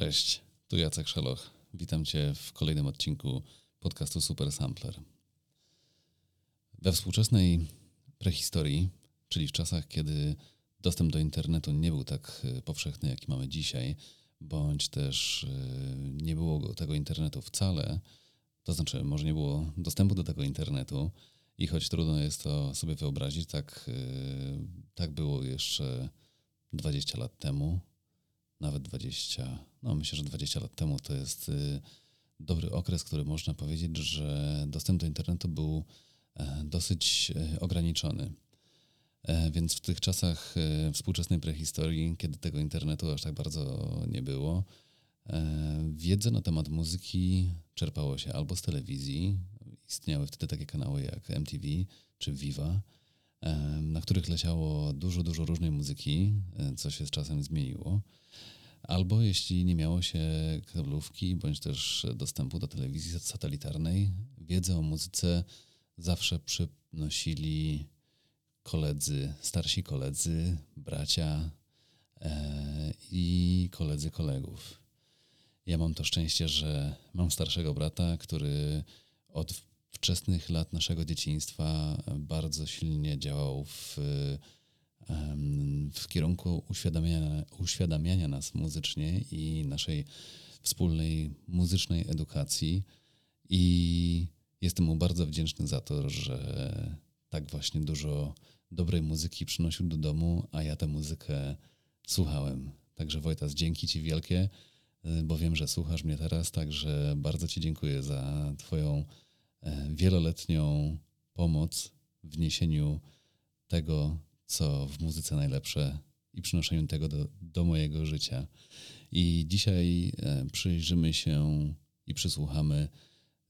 Cześć, tu Jacek Szaloch. Witam Cię w kolejnym odcinku podcastu Super Sampler. We współczesnej prehistorii, czyli w czasach, kiedy dostęp do internetu nie był tak y, powszechny, jaki mamy dzisiaj, bądź też y, nie było tego internetu wcale, to znaczy może nie było dostępu do tego internetu i choć trudno jest to sobie wyobrazić, tak, y, tak było jeszcze 20 lat temu, nawet 20, no myślę, że 20 lat temu to jest y, dobry okres, który można powiedzieć, że dostęp do internetu był e, dosyć e, ograniczony. E, więc w tych czasach współczesnej prehistorii, kiedy tego internetu aż tak bardzo nie było, wiedzę na temat muzyki czerpało się albo z telewizji, istniały wtedy takie kanały jak MTV czy Viva, na których leciało dużo, dużo różnej muzyki, co się z czasem zmieniło. Albo jeśli nie miało się kablówki, bądź też dostępu do telewizji satelitarnej, wiedzę o muzyce zawsze przynosili koledzy, starsi koledzy, bracia e, i koledzy kolegów. Ja mam to szczęście, że mam starszego brata, który od wczesnych lat naszego dzieciństwa bardzo silnie działał w w kierunku uświadamiania, uświadamiania nas muzycznie i naszej wspólnej muzycznej edukacji. I jestem mu bardzo wdzięczny za to, że tak właśnie dużo dobrej muzyki przynosił do domu, a ja tę muzykę słuchałem. Także Wojtas, dzięki Ci wielkie, bo wiem, że słuchasz mnie teraz, także bardzo Ci dziękuję za Twoją wieloletnią pomoc w niesieniu tego, co w muzyce najlepsze i przynoszeniu tego do, do mojego życia. I dzisiaj e, przyjrzymy się i przysłuchamy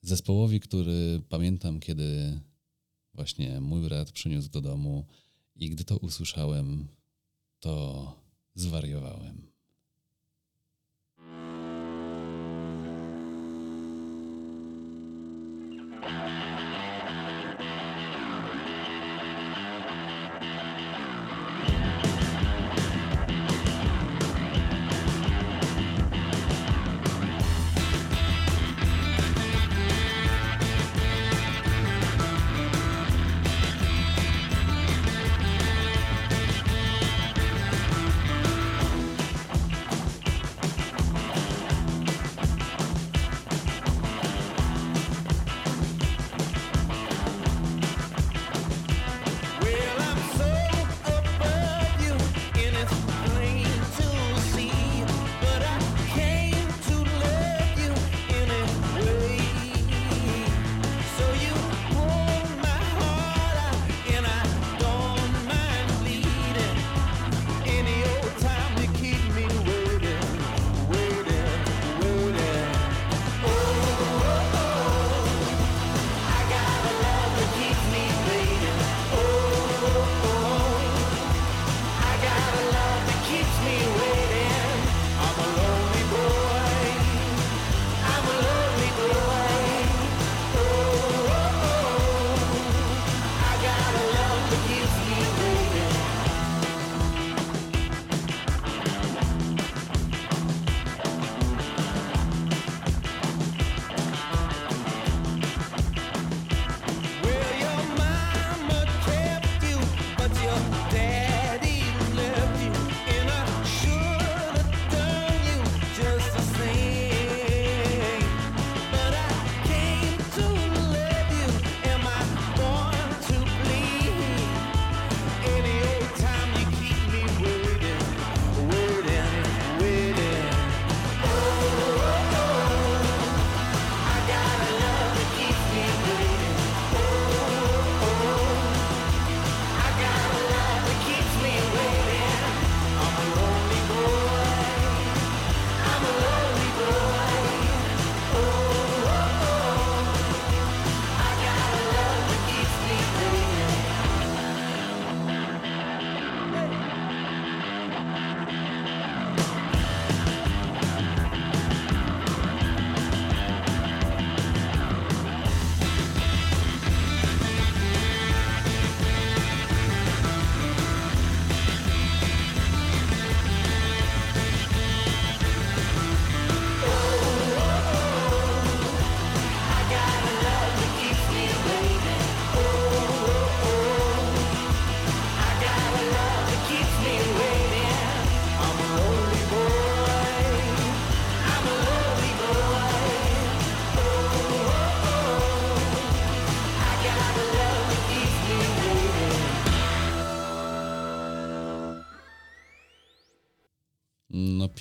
zespołowi, który pamiętam, kiedy właśnie mój brat przyniósł do domu i gdy to usłyszałem, to zwariowałem.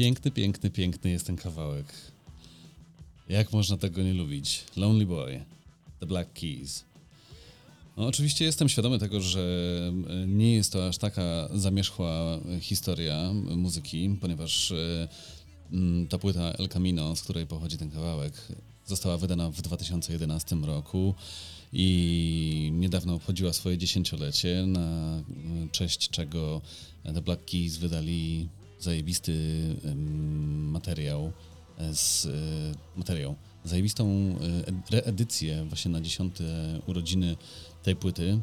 Piękny, piękny, piękny jest ten kawałek. Jak można tego nie lubić? Lonely Boy, The Black Keys. No, oczywiście jestem świadomy tego, że e, nie jest to aż taka zamierzchła historia muzyki, ponieważ e, mm, ta płyta El Camino, z której pochodzi ten kawałek, została wydana w 2011 roku i niedawno obchodziła swoje dziesięciolecie, na cześć czego The Black Keys wydali zajebisty materiał z e, materiał, zajebistą reedycję właśnie na dziesiąte urodziny tej płyty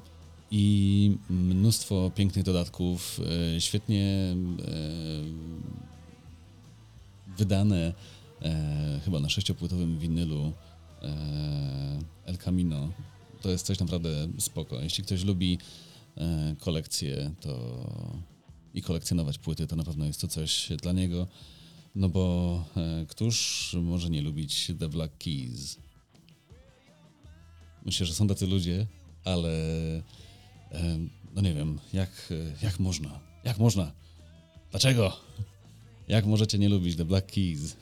i mnóstwo pięknych dodatków, e, świetnie e, wydane chyba na sześciopłytowym winylu El Camino. To jest coś naprawdę spoko. Jeśli ktoś lubi kolekcję to i kolekcjonować płyty, to na pewno jest to coś dla niego. No bo e, któż może nie lubić The Black Keys? Myślę, że są tacy ludzie, ale e, no nie wiem, jak, jak można? Jak można? Dlaczego? Jak możecie nie lubić The Black Keys?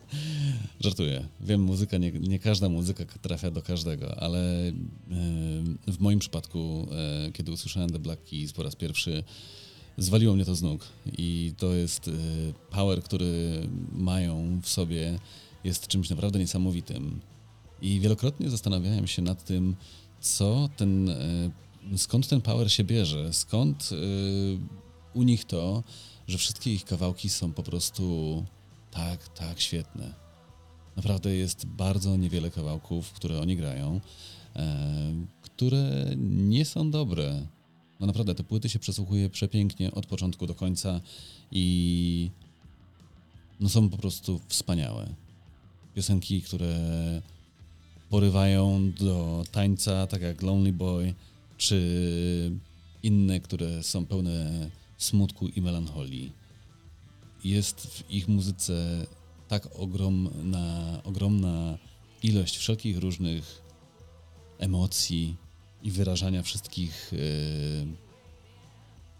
Żartuję. Wiem, muzyka, nie, nie, każda muzyka trafia do każdego, ale e, w moim przypadku, e, kiedy usłyszałem The Black Keys po raz pierwszy, zwaliło mnie to z nóg i to jest y, power, który mają w sobie, jest czymś naprawdę niesamowitym. I wielokrotnie zastanawiałem się nad tym, co ten, y, skąd ten power się bierze, skąd y, u nich to, że wszystkie ich kawałki są po prostu tak, tak świetne. Naprawdę jest bardzo niewiele kawałków, które oni grają, e, które nie są dobre no naprawdę, te płyty się przesłuchuje przepięknie od początku do końca i no są po prostu wspaniałe. Piosenki, które porywają do tańca, tak jak Lonely Boy, czy inne, które są pełne smutku i melancholii. Jest w ich muzyce tak ogromna, ogromna ilość wszelkich różnych emocji, i wyrażania wszystkich yy,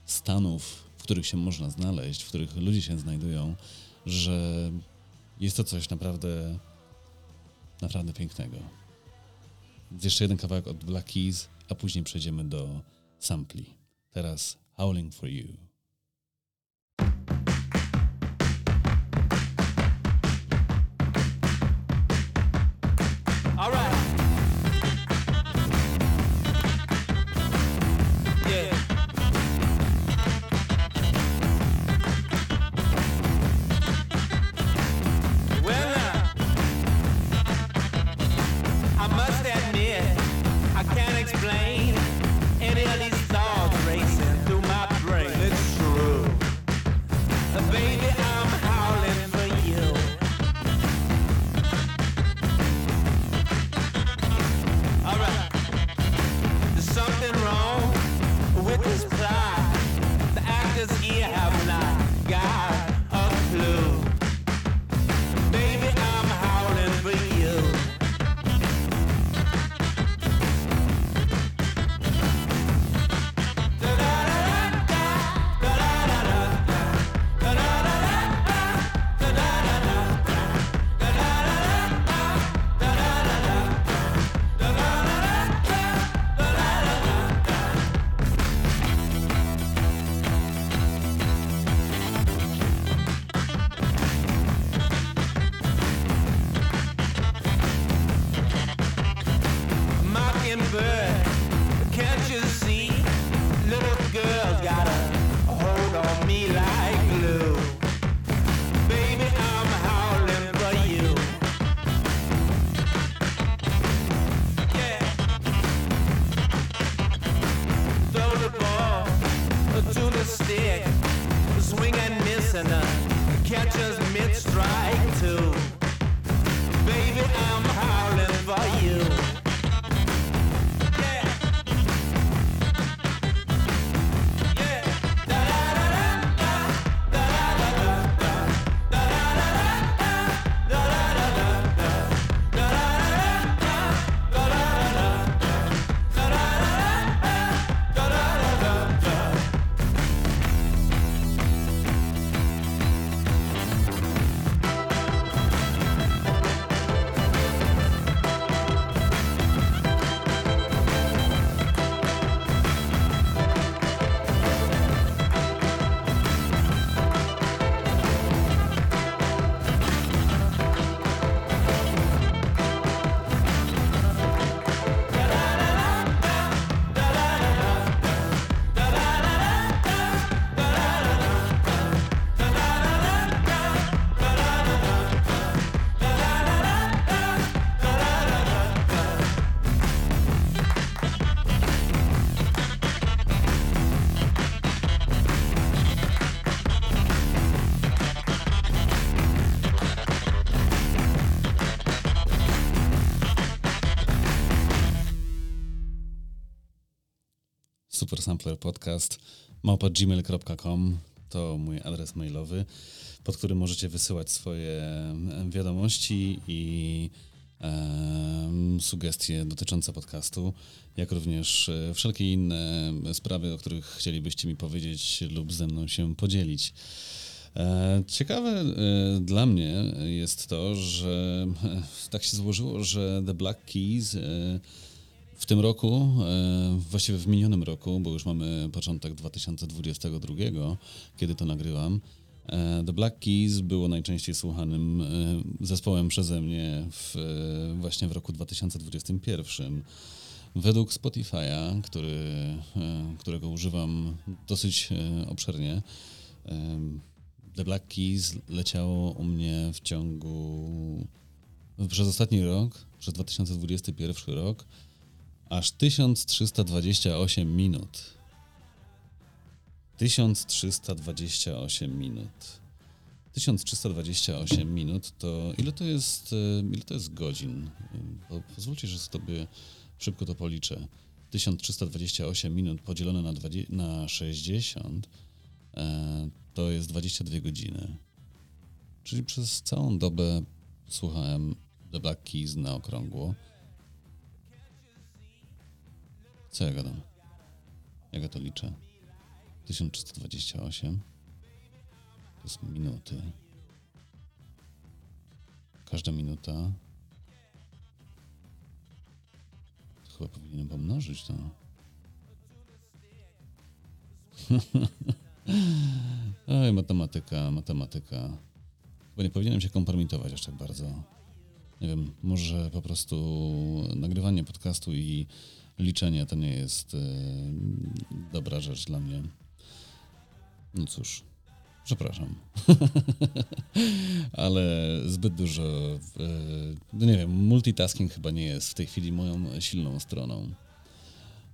stanów, w których się można znaleźć, w których ludzie się znajdują, że jest to coś naprawdę, naprawdę pięknego. Jeszcze jeden kawałek od Black Keys, a później przejdziemy do sampli. Teraz Howling for You. Super Sampler Podcast małpa.gmail.com to mój adres mailowy, pod którym możecie wysyłać swoje wiadomości i sugestie dotyczące podcastu, jak również e, wszelkie inne sprawy, o których chcielibyście mi powiedzieć lub ze mną się podzielić. E, ciekawe e, dla mnie jest to, że tak się złożyło, że The Black Keys w tym roku, właściwie w minionym roku, bo już mamy początek 2022, kiedy to nagrywam, E, The Black Keys było najczęściej słuchanym e, zespołem przeze mnie w, e, właśnie w roku 2021. Według Spotify'a, który, którego używam dosyć obszernie, The Black Keys leciało u mnie w ciągu przez ostatni rok, przez 2021 rok, aż 1328 minut. 1328 minut. 1328 minut to ile to jest, e, ile to jest godzin? Pozwólcie, że sobie szybko to policzę. 1328 minut podzielone na, 20, na 60 e, to jest 22 godziny. Czyli przez całą dobę słuchałem The Black Keys na okrągło. Co ja gadam? Jak ja to liczę? 1328 to jest minuty. Każda minuta to chyba powinienem pomnożyć to. Oj, matematyka, matematyka. Chyba nie powinienem się kompromitować aż tak bardzo. Nie wiem, może po prostu nagrywanie podcastu i liczenie to nie jest yy, dobra rzecz dla mnie. No cóż, przepraszam. Ale zbyt dużo, e, no nie wiem, multitasking chyba nie jest w tej chwili moją silną stroną.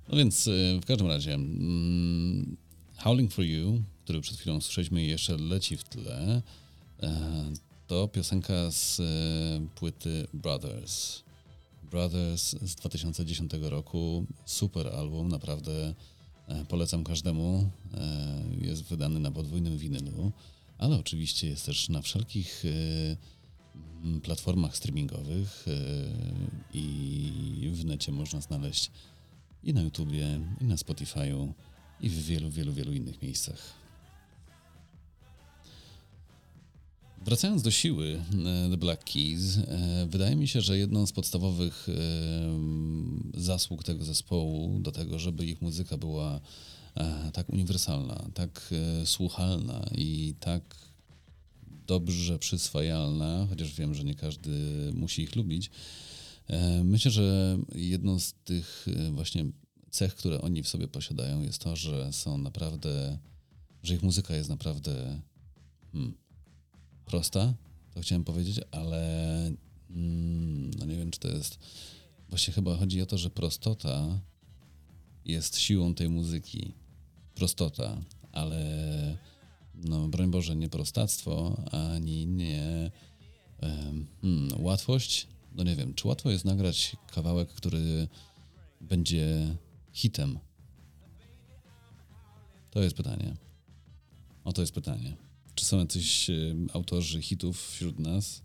No więc e, w każdym razie mm, Howling for You, który przed chwilą słyszeliśmy i jeszcze leci w tle, e, to piosenka z płyty Brothers. Brothers z 2010 roku, super album, naprawdę E, polecam każdemu. E, jest wydany na podwójnym winylu, ale oczywiście jest też na wszelkich e, platformach streamingowych i w necie można znaleźć i na YouTubie, i na Spotify'u, i w wielu, wielu, wielu innych miejscach. Wracając do siły e, The Black Keys, e, wydaje mi się, że jedną z podstawowych e, zasług tego zespołu do tego, żeby ich muzyka była tak uniwersalna, tak słuchalna i tak dobrze przyswajalna, chociaż wiem, że nie każdy musi ich lubić. Myślę, że jedną z tych właśnie cech, które oni w sobie posiadają, jest to, że są naprawdę, że ich muzyka jest naprawdę hmm, prosta, to chciałem powiedzieć, ale mm, no nie wiem, czy to jest. Właśnie chyba chodzi o to, że prostota jest siłą tej muzyki. Prostota, ale no broń Boże, nie prostactwo, ani nie hmm, łatwość. No nie wiem, czy łatwo jest nagrać kawałek, który będzie hitem? To jest pytanie. O to jest pytanie. Czy są jacyś autorzy hitów wśród nas?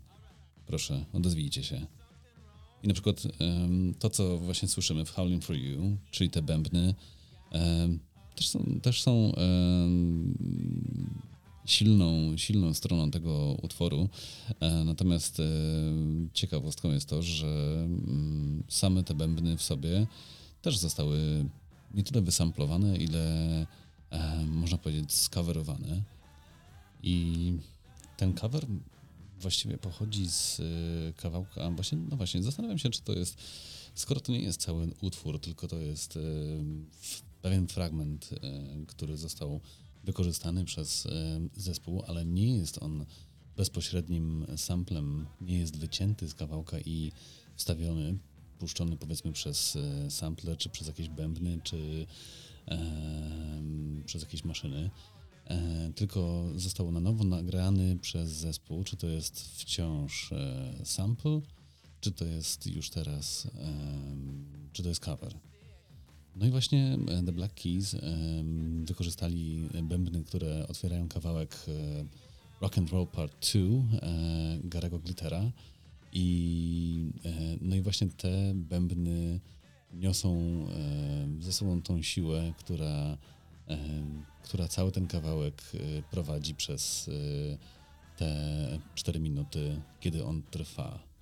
Proszę, odezwijcie się. I na przykład to, co właśnie słyszymy w Howling for You, czyli te bębny, też są, też są silną, silną stroną tego utworu. E, natomiast ciekawostką jest to, że mm, same te bębny w sobie też zostały nie tyle wysamplowane, ile można powiedzieć skawerowane. I ten cover właściwie pochodzi z y, kawałka, właśnie, no właśnie, zastanawiam się, czy to jest, skoro to nie jest cały utwór, tylko to jest y, pewien fragment, y, który został wykorzystany przez zespół, ale nie jest on bezpośrednim samplem, nie jest wycięty z kawałka i wstawiony, puszczony powiedzmy przez sample, czy przez jakieś bębny, czy przez jakieś maszyny. E, tylko został na nowo nagrany przez zespół. Czy to jest wciąż e, sample, czy to jest już teraz, czy to jest cover. No i właśnie The Black Keys wykorzystali bębny, które otwierają kawałek Rock and Roll Part 2 Garego Glittera i no i właśnie te bębny niosą ze sobą tą siłę, która, która cały ten kawałek prowadzi przez te 4 minuty, kiedy on trwa.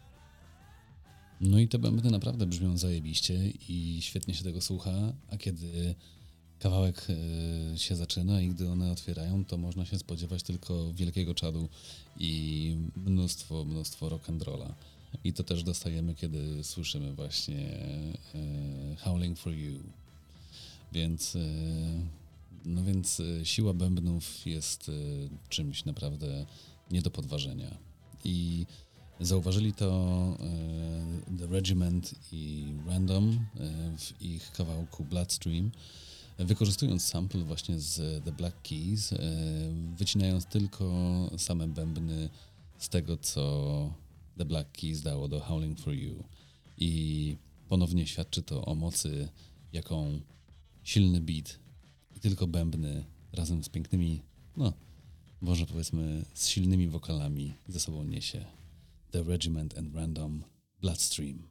No i te bębny naprawdę brzmią zajebiście i świetnie się tego słucha, a kiedy kawałek e, się zaczyna i gdy one otwierają, to można się spodziewać tylko wielkiego czadu i mnóstwo, mnóstwo rock'n'rolla. I to też dostajemy, kiedy słyszymy właśnie e, Howling for You. Więc, e, no więc siła bębnów jest czymś naprawdę nie do podważenia. I zauważyli to e, The Regiment i Random w ich kawałku Bloodstream, wykorzystując sample właśnie z The Black Keys, wycinając tylko same bębny z tego, co The Black Keys dało do Howling for You. I ponownie świadczy to o mocy, jaką silny beat i tylko bębny razem z pięknymi, no, może powiedzmy z silnymi wokalami ze sobą niesie The Regiment and Random Bloodstream.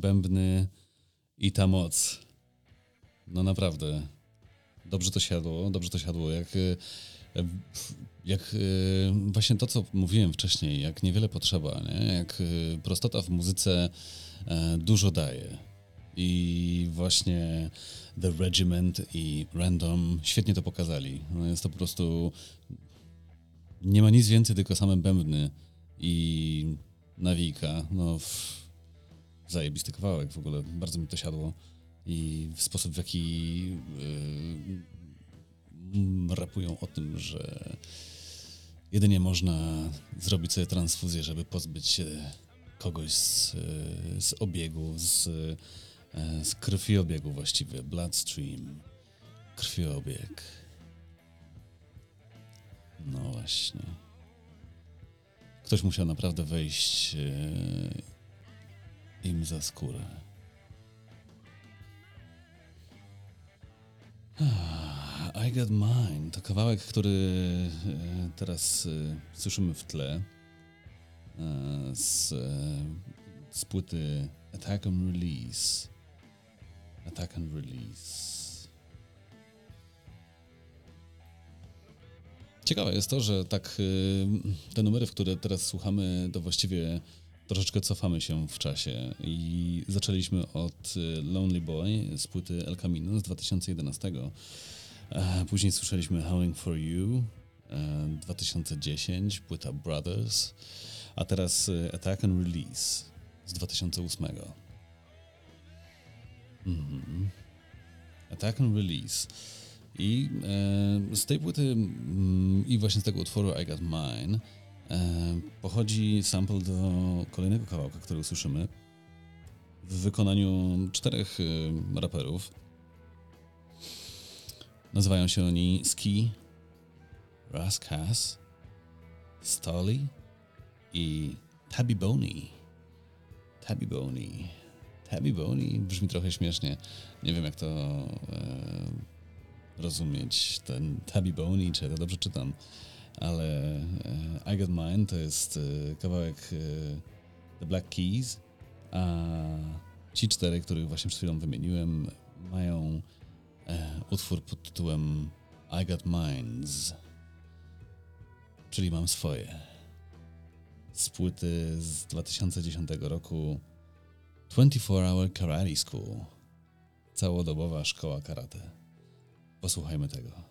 Bębny, i ta moc. No naprawdę. Dobrze to siadło, dobrze to siadło. Jak, e, jak e, właśnie to, co mówiłem wcześniej, jak niewiele potrzeba, nie? jak e, prostota w muzyce dużo daje. I właśnie The Regiment i Random świetnie to pokazali. No jest to po prostu. Nie ma nic więcej, tylko same bębny i nawijka. No, w... zajebisty kawałek w ogóle. Bardzo mi to siadło. I w sposób, w jaki yy, rapują o tym, że jedynie można zrobić sobie transfuzję, żeby pozbyć się kogoś z, z obiegu, z, z krwiobiegu właściwie, bloodstream, krwiobieg. No właśnie. Ktoś musiał naprawdę wejść e, im za skórę. I Got Mine to kawałek, który e, teraz e, słyszymy w tle z, z płyty Attack and Release. Attack and Release. Ciekawe jest to, że tak te numery, w które teraz słuchamy, to właściwie troszeczkę cofamy się w czasie i zaczęliśmy od y, Lonely Boy z płyty El Camino z 2011. Później słyszeliśmy Howling for You 2010, e, płyta Brothers, a teraz y, Attack and Release z 2008. Mm Attack and Release. I e, z tej płyty mm, i właśnie z tego utworu I Got Mine e, pochodzi sample do kolejnego kawałka, który usłyszymy w wykonaniu czterech e, raperów. Nazywają się oni Ski, Raskas, Stolly i Tabby Boney. Tabby Boney. Tabby Boney brzmi trochę śmiesznie. Nie wiem, jak to e, rozumieć ten Tabby Boney, czy ja to dobrze czytam, ale e, I Got Mine to jest e, kawałek e, The Black Keys, a ci cztery, których właśnie przed chwilą wymieniłem, mają utwór pod tytułem I Got Mines, czyli mam swoje. Z płyty z 2010 roku 24 Hour Karate School. Całodobowa szkoła karate. Posłuchajmy tego.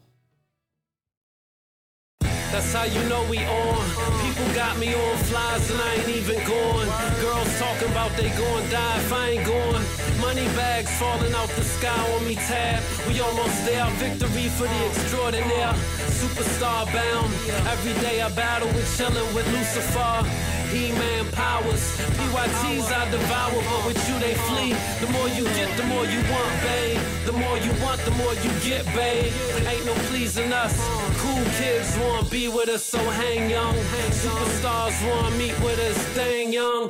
That's how you know we on. People got me on flies and I ain't even going. Girls talking about they gon' die if I ain't going. Money bags falling out sky on me tab. We almost there. Victory for the extraordinaire. Superstar bound. Every day I battle with chillin' with Lucifer. He-Man powers. PYTs I devour, but with you they flee. The more you get, the more you want, babe. The more you want, the more you get, babe. Ain't no pleasing us. Cool kids wanna be with us, so hang young. Superstars wanna meet with us, dang young.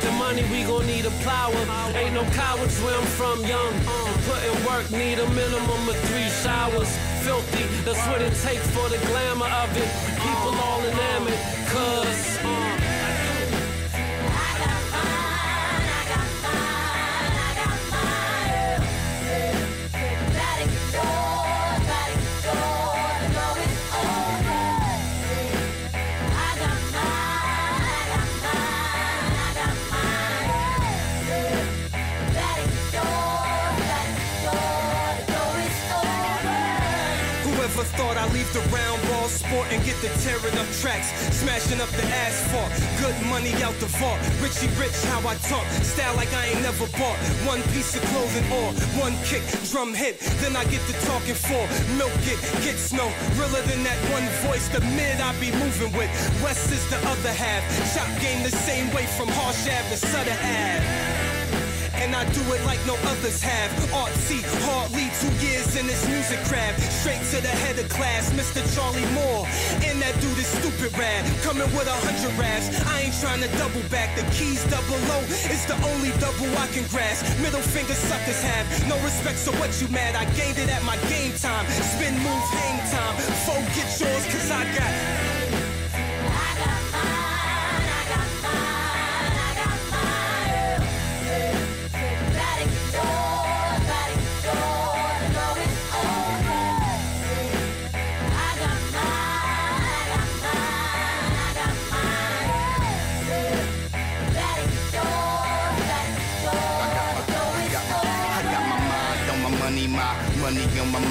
The money, we gon' need a plower. Ain't no cowards where I'm from, young. Putting work, need a minimum of three showers. Filthy, that's what it takes for the glamour of it. People all enamored, cause. the round ball sport and get the tearing up tracks, smashing up the asphalt. Good money out the vault. Richie Rich, how I talk. Style like I ain't never bought. One piece of clothing or one kick, drum hit. Then I get the talking for. Milk it, get snow. Realer than that one voice, the mid I be moving with. West is the other half. Shop game the same way from Harsh Ave to Sutter Ave. And I do it like no others have. Artsy, hardly two years in this music craft. Straight to the head of class, Mr. Charlie Moore. And that dude is stupid rad. Coming with a hundred raps. I ain't trying to double back. The keys double low. It's the only double I can grasp. Middle finger suckers have. No respect, so what you mad? I gained it at my game time. Spin move, hang time. Foe, get yours, cause I got.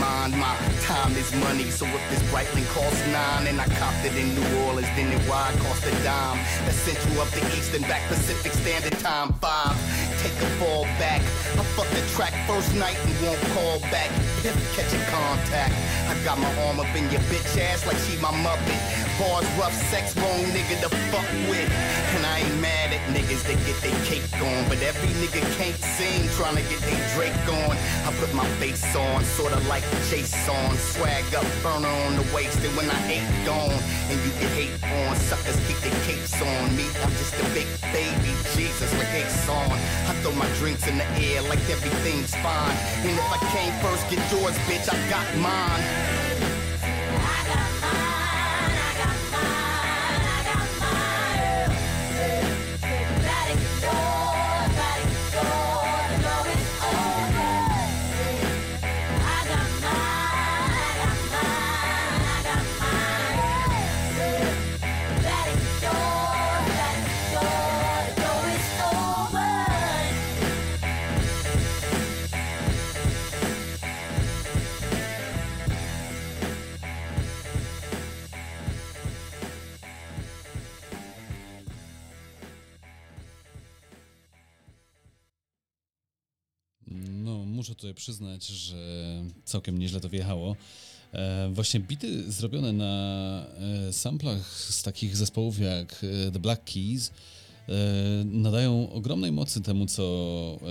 Mind. My time is money, so if this Breitling costs nine and I copped it in New Orleans, then it why cost a dime. The central of the east and back Pacific Standard Time five. Take a fall back. I fuck the track first night and won't call back. If catching contact, I got my arm up in your bitch ass like she my muppet. Bars rough, sex wrong nigga to fuck with. And I ain't mad at niggas that get their cake on, but every nigga can't sing trying to get their Drake on. I put my face on, sorta like Jason. Swag up, burner on the waist, and when I ain't gone, and you get hate on, suckers keep their capes on. Me, I'm just a big baby, Jesus, like Ace on. I throw my drinks in the air like everything's fine. And if I came first, get yours, bitch, I got mine. Bye. Tutaj przyznać, że całkiem nieźle to wjechało. E, właśnie bity zrobione na e, samplach z takich zespołów jak e, The Black Keys e, nadają ogromnej mocy temu, co e,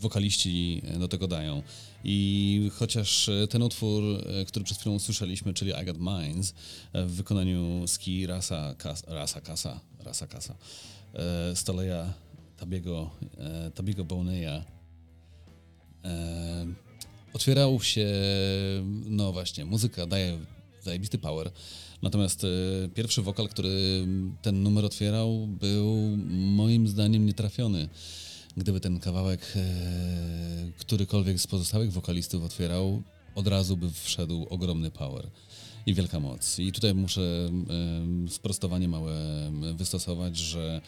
wokaliści do tego dają. I chociaż e, ten utwór, który przed chwilą usłyszeliśmy, czyli I Got Minds, w wykonaniu Ski Rasa, Kas, Rasa Kasa, Rasa Kasa, Stoleja Tabiego, Tabiego Boneya, e, otwierał się, no właśnie, muzyka daje zajebisty power, natomiast e, pierwszy wokal, który ten numer otwierał, był moim zdaniem nietrafiony. Gdyby ten kawałek e, którykolwiek z pozostałych wokalistów otwierał, od razu by wszedł ogromny power i wielka moc. I tutaj muszę e, sprostowanie małe wystosować, że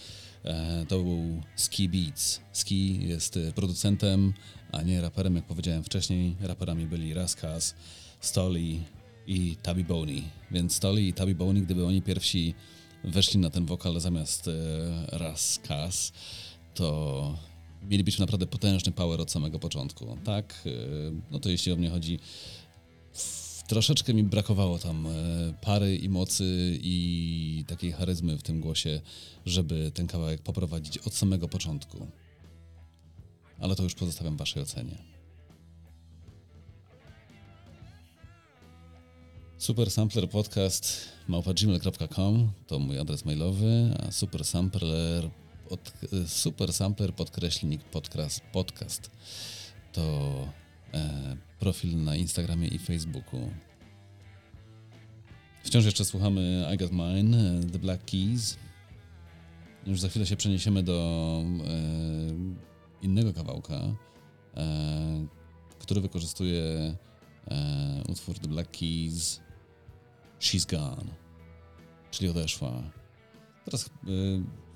to był Ski Beats. Ski jest e, producentem, a nie raperem, jak powiedziałem wcześniej. Raperami byli Raskas, Stoli i Tabby Boney. Więc Stoli i Tabby Boney, gdyby oni pierwsi weszli na ten wokal zamiast e, Raskas, to mielibyśmy naprawdę potężny power od samego początku. Tak, e, no to jeśli o mnie chodzi, troszeczkę mi brakowało tam e, pary i mocy i takiej charyzmy w tym głosie, żeby ten kawałek poprowadzić od samego początku. Ale to już pozostawiam waszej ocenie. Super Sampler Podcast małpa.gmail.com to mój adres mailowy, a Super Sampler, pod, super Sampler podkreślnik podcast, podcast to e, profil na Instagramie i Facebooku. Wciąż jeszcze słuchamy I Got Mine, The Black Keys. Już za chwilę się przeniesiemy do e, innego kawałka, e, który wykorzystuje e, utwór The Black Keys She's Gone, czyli odeszła. Teraz e,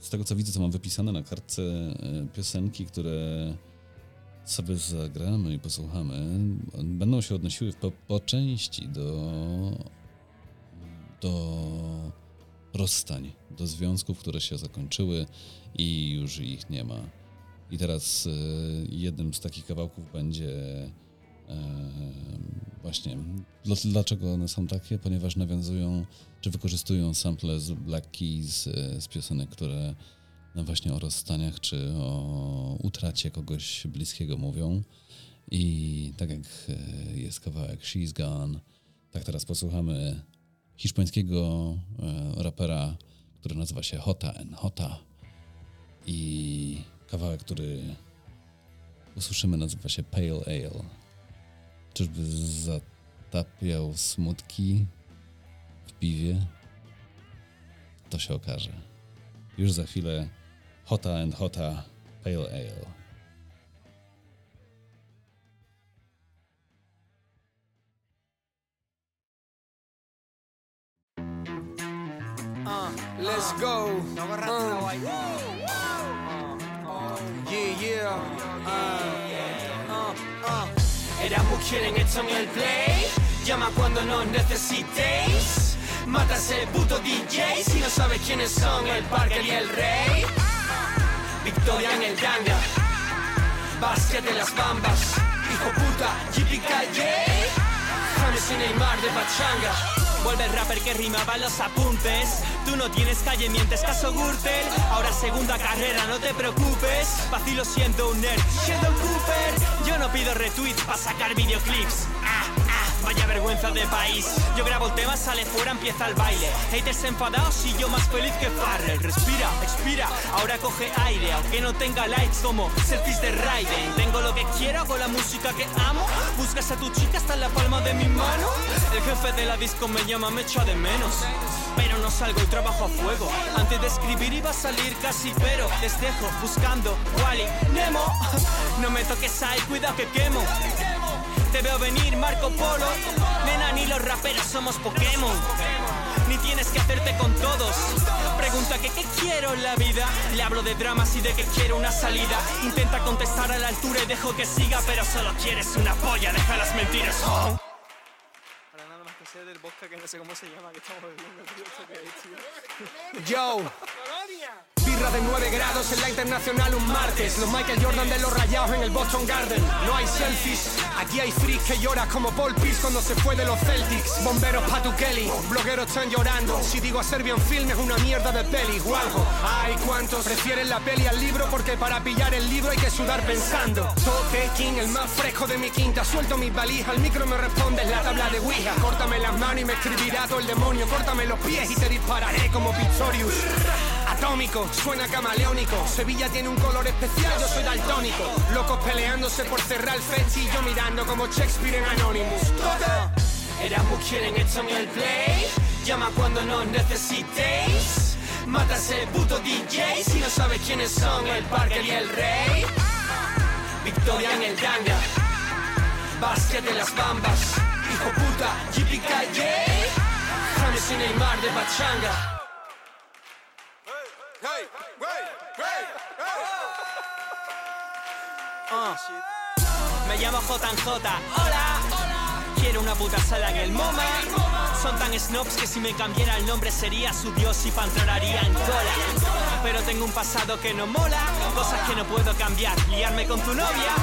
z tego co widzę, co mam wypisane na kartce e, piosenki, które sobie zagramy i posłuchamy, będą się odnosiły po, po części do do rozstań, do związków, które się zakończyły i już ich nie ma. I teraz e, jednym z takich kawałków będzie e, właśnie. Dlaczego one są takie? Ponieważ nawiązują, czy wykorzystują sample z Black Keys, e, z piosenek, które no właśnie o rozstaniach, czy o utracie kogoś bliskiego mówią. I tak jak jest kawałek She's Gone, tak teraz posłuchamy hiszpańskiego rapera, który nazywa się Hota en Hota. I Kawałek, który usłyszymy, nazywa się Pale Ale. Czyżby zatapiał smutki w piwie? To się okaże. Już za chwilę Hota and Hota Pale Ale. Uh, let's go. Uh. Yeah, yeah. Uh, uh. Era mujer en hecho en el play. Llama cuando nos necesitéis. Mata ese puto DJ si no sabes quiénes son el Parker y el Rey. Victoria en el ganga. Básquet de las bambas. Hijo puta, JPK James y Neymar de Pachanga. Vuelve el rapper que rimaba los apuntes. Tú no tienes calle mientes caso Gürtel. Ahora segunda carrera, no te preocupes. Vacilo siendo un nerd, siendo Cooper. Yo no pido retweets para sacar videoclips. Vaya vergüenza de país. Yo grabo el tema, sale fuera, empieza el baile. Haters enfadados y yo más feliz que Farrell. Respira, expira, ahora coge aire. Aunque no tenga likes como selfies de Raiden. Tengo lo que quiero con la música que amo. Buscas a tu chica hasta en la palma de mi mano. El jefe de la disco me llama, me echa de menos. Pero no salgo y trabajo a fuego. Antes de escribir iba a salir casi, pero les dejo buscando Wally, Nemo. No me toques ahí, cuidado que quemo. Te veo venir, Marco Polo. Nena, ni los raperos somos Pokémon. Ni tienes que hacerte con todos. Pregunta que qué quiero en la vida. Le hablo de dramas y de que quiero una salida. Intenta contestar a la altura y dejo que siga, pero solo quieres una polla. Deja las mentiras. Oh del bosque que no sé cómo se llama, que estamos bebiendo, tío. Yo. Birra de 9 grados en la internacional un martes. Los Michael Jordan de los rayados en el Boston Garden. No hay selfies. Aquí hay freaks que llora como Paul Pierce cuando se fue de los Celtics. Bomberos pa' tu Kelly. Blogueros están llorando. Si digo a Serbian Film es una mierda de peli o algo. Ay, ¿cuántos prefieren la peli al libro? Porque para pillar el libro hay que sudar pensando. Tote King, el más fresco de mi quinta. Suelto mis valijas. Al micro me respondes la tabla de Ouija. Córtame las manos y me escribirá todo el demonio. Córtame los pies y te dispararé como Pistorius. Atómico, suena camaleónico. Sevilla tiene un color especial, yo soy daltónico. Locos peleándose por cerrar el festi yo mirando como Shakespeare en Anonymous. Era mujer en hecho en el play. Llama cuando nos necesitéis. Mata ese puto DJ si no sabes quiénes son el Parker y el Rey. Victoria en el ganga. Básquet de las bambas. Hijo puta, JPK James y Neymar de Pachanga. Uh. Me llamo JJ, hola. Quiero una puta sala en el MoMA. Son tan snobs que si me cambiara el nombre sería su dios y pantronaría en cola. Pero tengo un pasado que no mola, cosas que no puedo cambiar. Liarme con tu novia.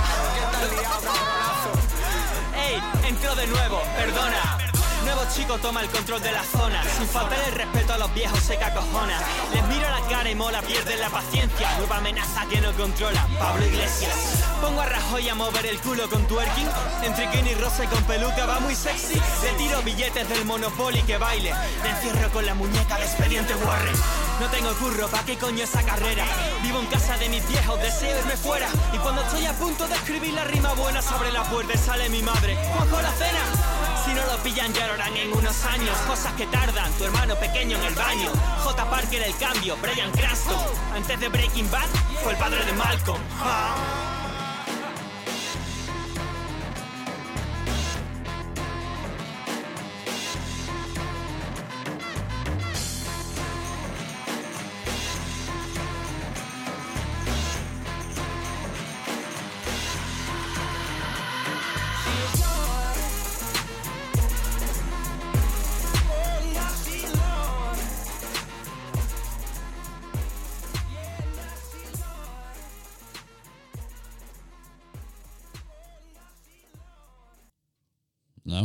Ey, entro de nuevo, perdona. Nuevo chico toma el control de la zona. Sin faltar el respeto a los viejos se cacojona. Les miro la cara y mola, pierden la paciencia. Nueva amenaza que no controla. Pablo Iglesias. Pongo a Rajoy a mover el culo con twerking. Entre Kenny Rosa y con peluca va muy sexy. Le tiro billetes del Monopoly que baile. Me encierro con la muñeca de expediente Warren. No tengo curro, ¿pa' qué coño esa carrera? Vivo en casa de mis viejos, deseo irme fuera. Y cuando estoy a punto de escribir la rima buena, se abre la puerta sale mi madre. Cojo la cena. Si no lo pillan, ya lo harán en unos años. Cosas que tardan, tu hermano pequeño en el baño. J. Parker el cambio, Brian Cranston. Antes de Breaking Bad, fue el padre de Malcolm. Ah.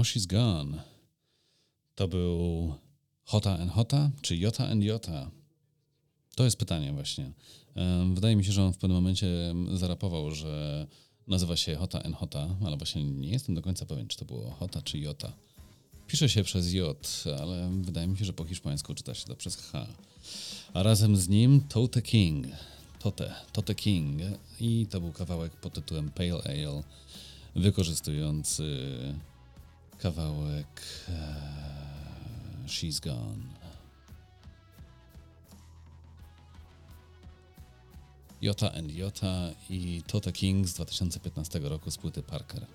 She's Gone. To był Hota and Hota, czy Jota and Jota? To jest pytanie właśnie. Wydaje mi się, że on w pewnym momencie zarapował, że nazywa się Hota and Hota, ale właśnie nie jestem do końca pewien, czy to było Hota czy Jota. Pisze się przez J, ale wydaje mi się, że po hiszpańsku czyta się to przez H. A razem z nim Tote King. Tote, Tote King. I to był kawałek pod tytułem Pale Ale, wykorzystujący kawałek e, She's Gone. Jota and Jota i Tota King z 2015 roku z płyty Parker.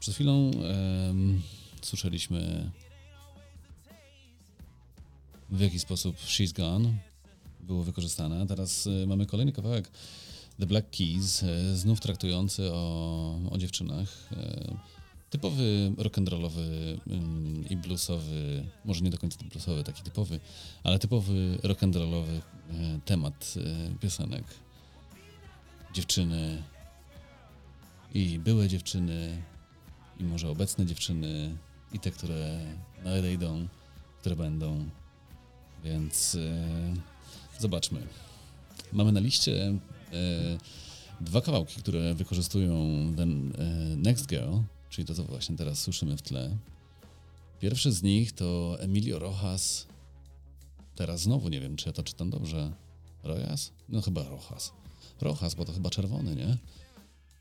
Przed chwilą um, słyszeliśmy w jaki sposób She's Gone było wykorzystane. Teraz y, mamy kolejny kawałek The Black Keys, y, znów traktujący o, o dziewczynach. Y, typowy rock'n'rollowy i bluesowy, może nie do końca bluesowy, taki typowy, ale typowy rock'n'rollowy temat piosenek. Dziewczyny i były dziewczyny i może obecne dziewczyny i te, które nadejdą, które będą. Więc e, zobaczmy. Mamy na liście e, dwa kawałki, które wykorzystują ten e, Next Girl, czyli to, co właśnie teraz słyszymy w tle. Pierwszy z nich to Emilio Rojas. Teraz znowu nie wiem, czy ja to czytam dobrze. Rojas? No chyba Rojas. Rojas, bo to chyba czerwony, nie?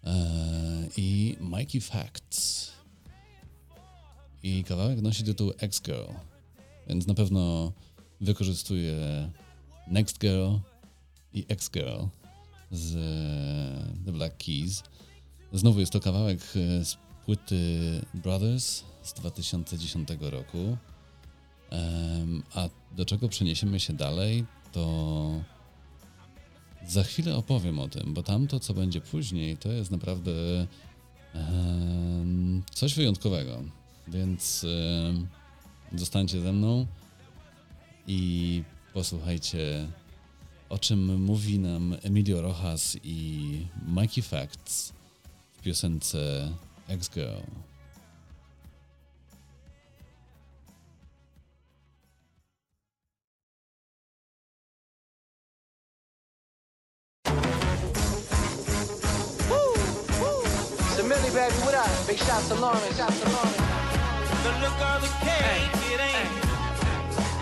Eee, I Mikey Facts. I kawałek nosi tytuł X-Girl, więc na pewno wykorzystuje Next Girl i X-Girl z The Black Keys. Znowu jest to kawałek e, z płyty Brothers z 2010 roku. A do czego przeniesiemy się dalej, to za chwilę opowiem o tym, bo tamto, co będzie później, to jest naprawdę coś wyjątkowego. Więc zostańcie ze mną i posłuchajcie, o czym mówi nam Emilio Rojas i Mikey Facts w piosence X-Girl. Millie, baby, what up? Big shots to Lawrence. Shots to Lawrence. The look of the cake, it ain't,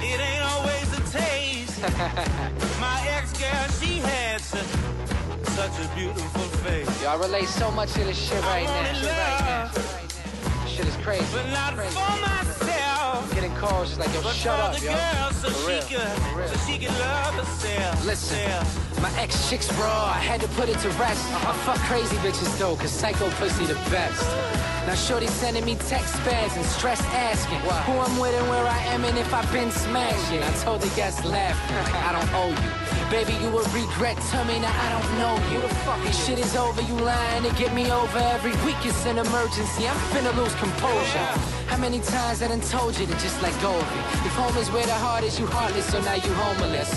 it ain't always a taste. My ex-girl, she had such, such a beautiful face. Y'all relate so much to this shit right now. Shit right now. This shit is crazy. But not crazy. for myself. Getting calls just like, yo, but shut up, yo. Girl, so for, real. Could, for real. So she can love herself. Listen. My ex chick's raw, I had to put it to rest. I fuck crazy bitches though, cause psycho pussy the best. Now shorty sending me text spads and stress asking who I'm with and where I am and if I've been smashing. I told the guests laughing like I don't owe you. Baby, you will regret. Tell me now I don't know you. The fuck this shit is over. You lying to get me over. Every week it's an emergency. I'm finna lose composure. How many times I done told you to just let go of it? If home is where the heart is, you heartless, so now you homeless.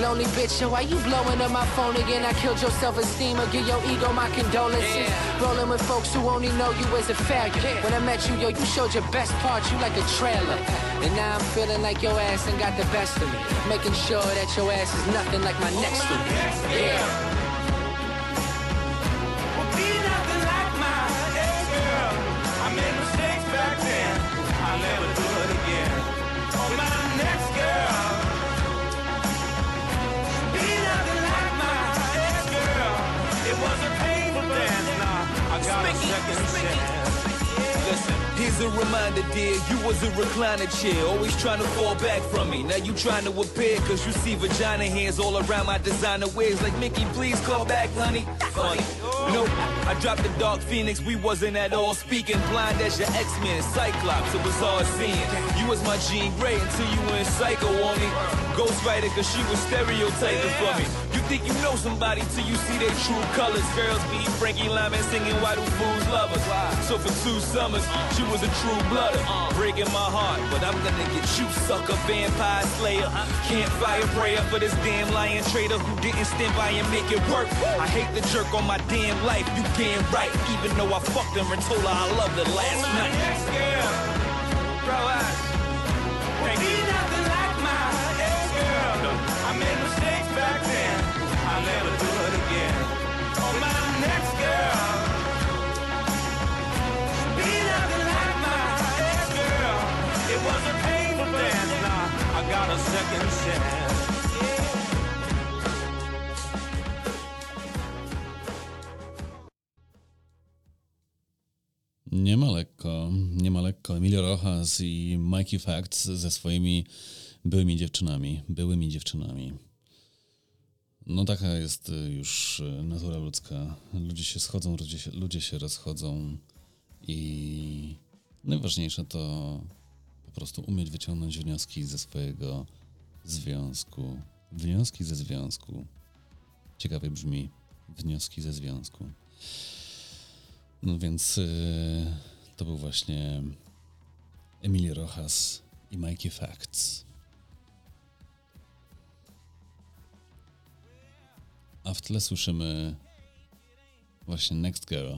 Lonely bitch, so why you blowing up my phone again? I killed your self-esteem or give your ego my condolences. Rolling with folks who only know you as a failure. When I met you, yo, you showed your best part. You like a trailer. And now I'm feeling like your ass ain't got the best of me. Making sure that your ass is nothing like my next to me. Yeah. A reminder, dear, you was a recliner chair, always trying to fall back from me. Now you trying to appear, cause you see vagina hands all around my designer wigs. Like, Mickey, please call back, honey. Funny. Nope, I dropped the Dark Phoenix, we wasn't at all speaking. Blind as your X-Men, Cyclops, it was hard seeing. You was my Jean Grey until you went psycho on me. Ghost cause she was stereotyping for me. You think you know somebody till you see their true colors. Girls be Frankie Lyman singing Why Do Fools Love Us. So for two summers, she was a true blooder. Breaking my heart, but I'm gonna get you, sucker, vampire slayer. Can't fire prayer for this damn lion traitor who didn't stand by and make it work. I hate the jerk on my damn life, you right. Even though I fucked her and told her I loved her last night. Ex girl, bro, I can't be nothing like my ex girl. I made mistakes back then, I'll never do it again. Oh, my next girl, be nothing like my ex girl. It was a painful dance, now I got a second chance. Nie ma lekko, nie ma lekko. Emilio Rojas i Mikey Facts ze swoimi byłymi dziewczynami, byłymi dziewczynami. No taka jest y, już y, natura ludzka. Ludzie się schodzą, ludzie się, ludzie się rozchodzą i najważniejsze to po prostu umieć wyciągnąć wnioski ze swojego związku. Wnioski ze związku. Ciekawie brzmi wnioski ze związku. No więc y, to był właśnie Emilio Rojas i Mikey Facts. A w tle słyszymy właśnie Next Girl,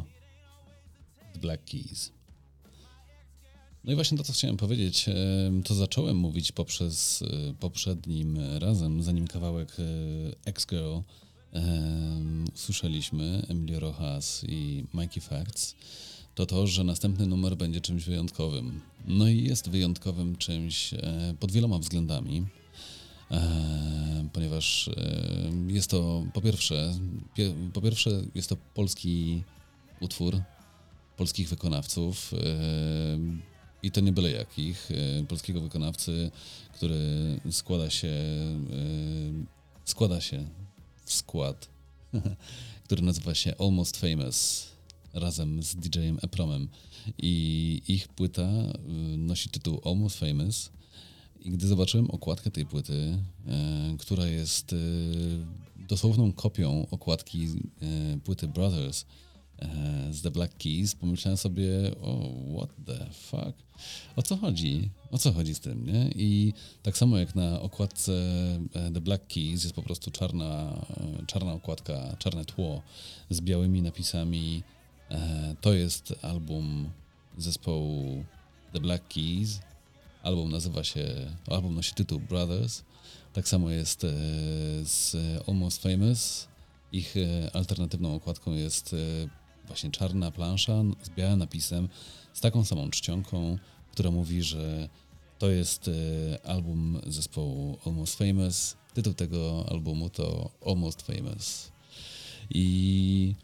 The Black Keys. No i właśnie to, co chciałem powiedzieć, em, to zacząłem mówić poprzez e, poprzednim razem, zanim kawałek e, X-Girl usłyszeliśmy, Emilio Rojas i Mikey Facts, to to, że następny numer będzie czymś wyjątkowym. No i jest wyjątkowym czymś e, pod wieloma względami. E, ponieważ e, jest to po pierwsze, pie, po pierwsze jest to polski utwór polskich wykonawców i to nie byle jakich, polskiego wykonawcy, który składa się składa się skład, który nazywa się Almost Famous razem z DJ-em Epromem i ich płyta e, nosi tytuł Almost Famous. I gdy zobaczyłem okładkę tej płyty, e, która jest e, dosłowną kopią okładki płyty Brothers z The Black Keys, pomyślałem sobie, o, what the fuck? O co chodzi? O co chodzi z tym, nie? I tak samo jak na okładce e, The Black Keys jest po prostu czarna, e, czarna okładka, czarne tło z białymi napisami. E, To jest album zespołu The Black Keys. Album nazywa się, album nosi tytuł Brothers. Tak samo jest e, z Almost Famous. Ich e, alternatywną okładką jest e, właśnie czarna plansza z białym napisem, z taką samą czcionką, która mówi, że to jest e, album zespołu Almost Famous. Tytuł tego albumu to Almost Famous. I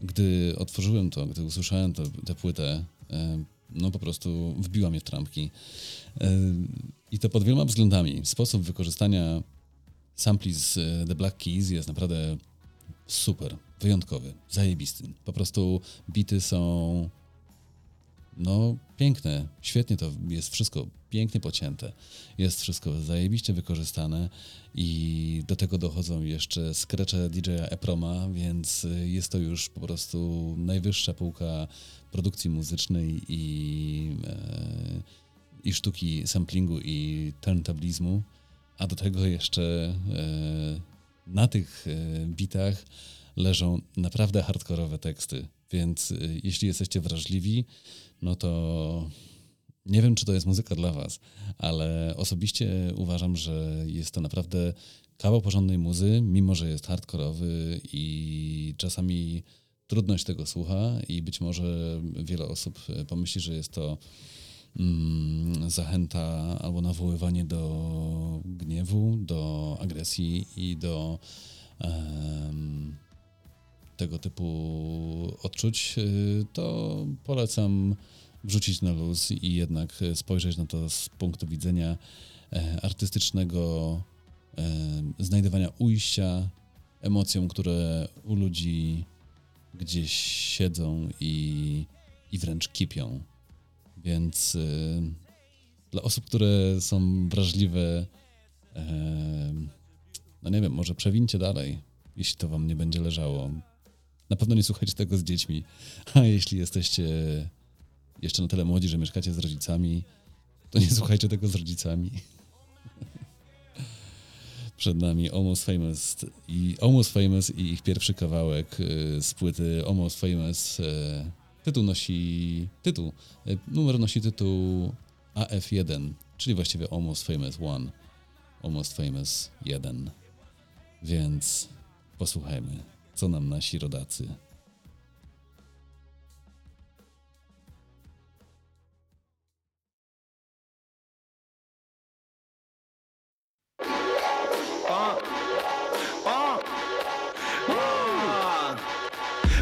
gdy otworzyłem to, gdy usłyszałem to, tę płytę, e, no po prostu wbiła mnie w trampki. E, I to pod wieloma względami. Sposób wykorzystania sampli z The Black Keys jest naprawdę super, wyjątkowy, zajebisty. Po prostu bity są no piękne, świetnie to jest wszystko pięknie pocięte. Jest wszystko zajebiście wykorzystane i do tego dochodzą jeszcze skrecze DJ-a Eproma, więc jest to już po prostu najwyższa półka produkcji muzycznej i, e, i sztuki samplingu i turntablizmu. A do tego jeszcze e, na tych e, bitach leżą naprawdę hardkorowe teksty. Więc y, jeśli jesteście wrażliwi, no to nie wiem, czy to jest muzyka dla Was, ale osobiście uważam, że jest to naprawdę kawał porządnej muzy, mimo że jest hardkorowy i czasami trudność tego słucha i być może wiele osób e, pomyśli, że jest to zachęta albo nawoływanie do gniewu, do agresji i do em, tego typu odczuć, y, to polecam wrzucić na luz i jednak spojrzeć na to z punktu widzenia e, artystycznego, e, znajdywania ujścia emocjom, które u ludzi gdzieś siedzą i, i wręcz kipią. Więc y, dla osób, które są wrażliwe, e, no nie wiem, może przewincie dalej, jeśli to wam nie będzie leżało. Na pewno nie słuchajcie tego z dziećmi, a jeśli jesteście jeszcze na tyle młodzi, że mieszkacie z rodzicami, to nie słuchajcie tego z rodzicami. Przed nami Almost Famous i Almost Famous i ich pierwszy kawałek y, z płyty Almost Famous. Tytuł nosi tytuł, y, numer nosi tytuł AF1, czyli właściwie Almost Famous 1, Almost Famous 1. Więc posłuchajmy, co nam nasi rodacy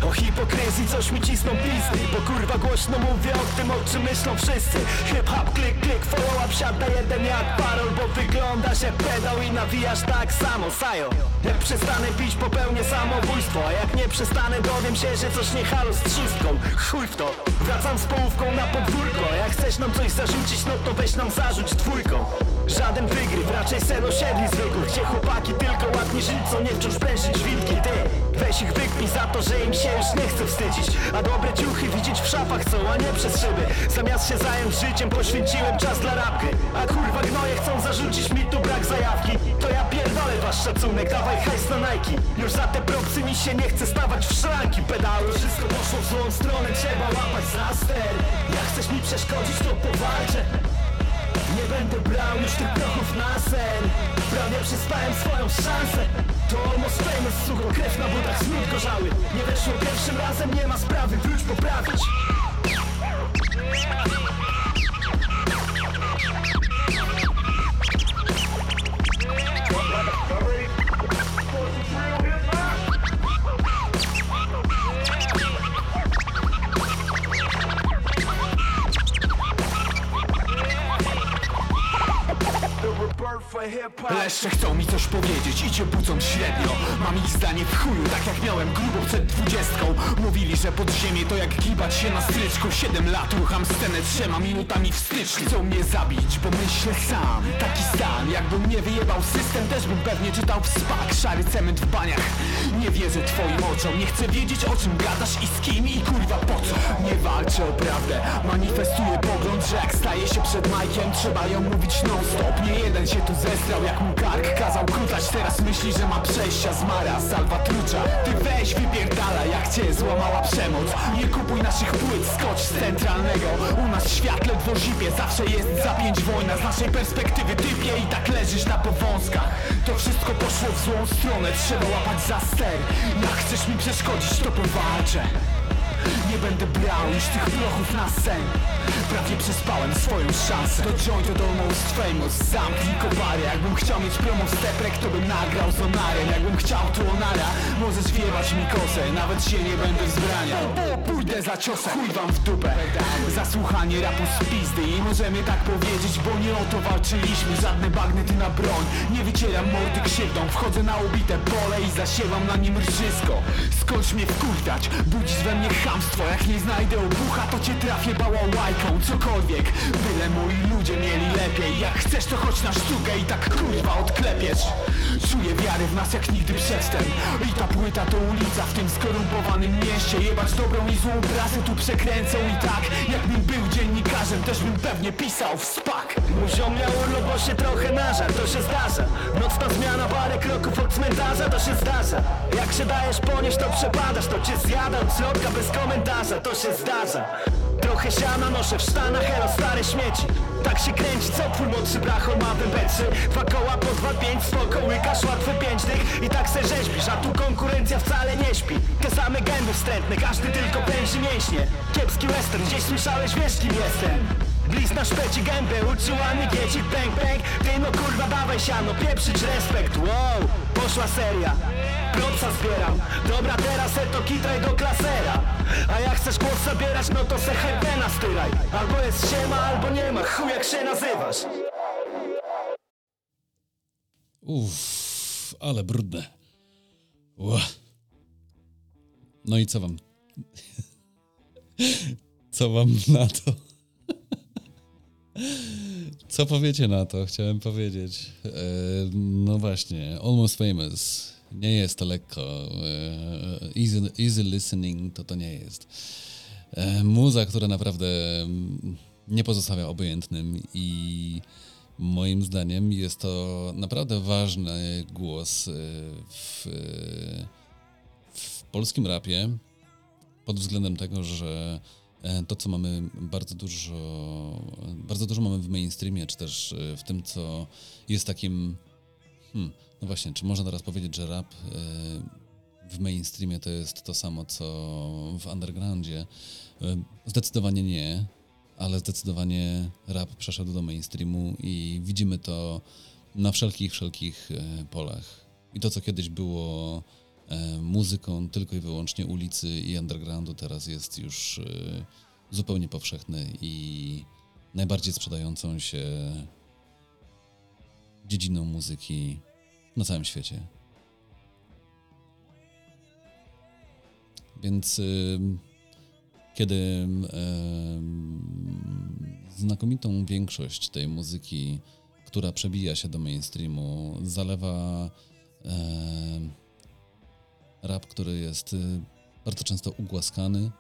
O hipokryzji coś mi cisną pizdy Bo kurwa głośno mówię o tym, o czym myślą wszyscy. Hip-hop, klik, klik, follow up, siada jeden jak parol Bo wyglądasz jak pedał i nawijasz tak samo, sajo Jak przestanę pić, popełnię samobójstwo A jak nie przestanę, dowiem się, że coś nie halo z trzustką. Chuj w to, wracam z połówką na podwórko jak chcesz nam coś zarzucić, no to weź nam zarzuć dwójką. Żaden wygryw, raczej sen osiedli zwykłych Gdzie chłopaki tylko ładnie żyć, co nie wciąż prężyć wilki Ty, weź ich wykpij za to, że im się już nie chce wstydzić. A dobre ciuchy widzieć w szafach chcą, a nie przez szyby. Zamiast się zająć życiem, poświęciłem czas dla rapy A kurwa gnoje chcą zarzucić mi tu brak zajawki. To ja pierdolę wasz szacunek, dawaj hajs na Nike. Już za te propsy mi się nie chce stawać w szranki. Pedały, wszystko poszło w złą stronę, trzeba łapać za ster. Jak chcesz mi przeszkodzić, to powalczę. Nie będę brał już tych prochów na sen. Prawie przyspałem swoją szansę To almost famous, sucho, krew na butach, smród gorzały Nie weszło pierwszym razem, nie ma sprawy, wróć poprawić Leszcze chcą mi coś powiedzieć i cię budzą średnio. Mam ich zdanie w chuju, tak jak miałem grubą przed dwudziestką. Mówili, że podziemie to jak gibać się na stryczku. Siedem lat rucham scenę trzema minutami w styczniu. Chcą mnie zabić, bo myślę sam. Taki stan, jakbym mnie wyjebał system Też bym pewnie czytał w spak. Szary cement w baniach. Nie wierzę twoim oczom. Nie chcę wiedzieć o czym gadasz i z kim i kurwa po co. Nie walczę o prawdę. Manifestuję pogląd, że jak staje się przed Majkiem Trzeba ją mówić non stop Nie jeden się tu zestrał jak mu kark kazał krutać Teraz myśli, że ma przejścia z Mara, salwa trucza Ty weź wypierdala jak cię złamała przemoc. Nie kupuj naszych płyt, skocz z centralnego. U nas świat ledwo zipie, zawsze jest za pięć wojna. Z naszej perspektywy typie i tak leżysz na powązkach. To wszystko poszło w złą stronę, trzeba łapać za ster. Jak chcesz mi przeszkodzić, to powalczę nie będę brał już tych prochów na sen. Prawie przespałem swoją szansę. To joint od almost famous. Zamknij kowary Jakbym chciał mieć promo w steprek To bym nagrał z onarem Jakbym chciał tu onara Możesz wiewać mi kosę. Nawet się nie będę wzbraniał Pójdę za ciosem. Chuj wam w dupę. Za słuchanie rapu z pizdy. I możemy tak powiedzieć Bo nie o to walczyliśmy. Żadne bagnety na broń. Nie wycieram mordy krzywdą. Wchodzę na ubite pole I zasiewam na nim rżysko. Skądś mnie wkurwiać. Budzisz we mnie chamstwo Jak nie znajdę obucha To cię trafię bałałajką. Cokolwiek Byle moi ludzie mieli lepiej. Jak chcesz to chodź na sztukę I tak kurwa odklepiesz. Czuję wiarę w nas jak nigdy przedtem. I ta płyta to ulica w tym skorumpowanym mieście. Jebać dobrą i złą prasę tu przekręcą I tak. Jakbym był dziennikarzem Też bym pewnie pisał w spak. Mój ziom miał urlop, się trochę nażar, to się zdarza. Nocna zmiana, parę kroków od cmentarza, to się zdarza. Jak się dajesz ponieść, to przepadasz, to cię zjada od środka bez to się zdarza. Trochę siana noszę w sztanach, elo stare śmieci. Tak się kręci, co twój młodszy brachol ma wębeczy Dwa koła po dwa pięć, spoko, łykasz łatwy pięć tych I tak se rzeźbisz, a tu konkurencja wcale nie śpi. Te same gęby wstrętne, każdy tylko pręży mięśnie. Kiepski western, gdzieś słyszałeś, wiesz kim jestem Bliz na szpeci gębę, uczyła mi giecik bang bang Ty no kurwa dawaj siano, pieprzyć respekt Wow, poszła seria Propsa zbieram Dobra teraz se to kitraj do klasera A jak chcesz głos zabierać, no to se herbena styraj Albo jest siema, albo nie ma, chuj jak się nazywasz Uff, ale brudne. Ła. No i co wam? Co wam na to? Co powiecie na to? Chciałem powiedzieć. E, no właśnie, Almost Famous. Nie jest to lekko. E, easy, easy listening to to nie jest. E, muza, która naprawdę mm, nie pozostawia obojętnym i moim zdaniem jest to naprawdę ważny głos w, w polskim rapie pod względem tego, że to, co mamy bardzo dużo, bardzo dużo mamy w mainstreamie, czy też w tym, co jest takim, hmm, no właśnie, czy można teraz powiedzieć, że rap w mainstreamie to jest to samo, co w undergroundzie? Zdecydowanie nie, ale zdecydowanie rap przeszedł do mainstreamu i widzimy to na wszelkich, wszelkich e, polach. I to, co kiedyś było e, muzyką tylko i wyłącznie ulicy i undergroundu, teraz jest już e, zupełnie powszechne i najbardziej sprzedającą się dziedziną muzyki na całym świecie. Więc kiedy znakomitą większość tej muzyki, która przebija się do mainstreamu, zalewa rap, który jest y, bardzo często ugłaskany.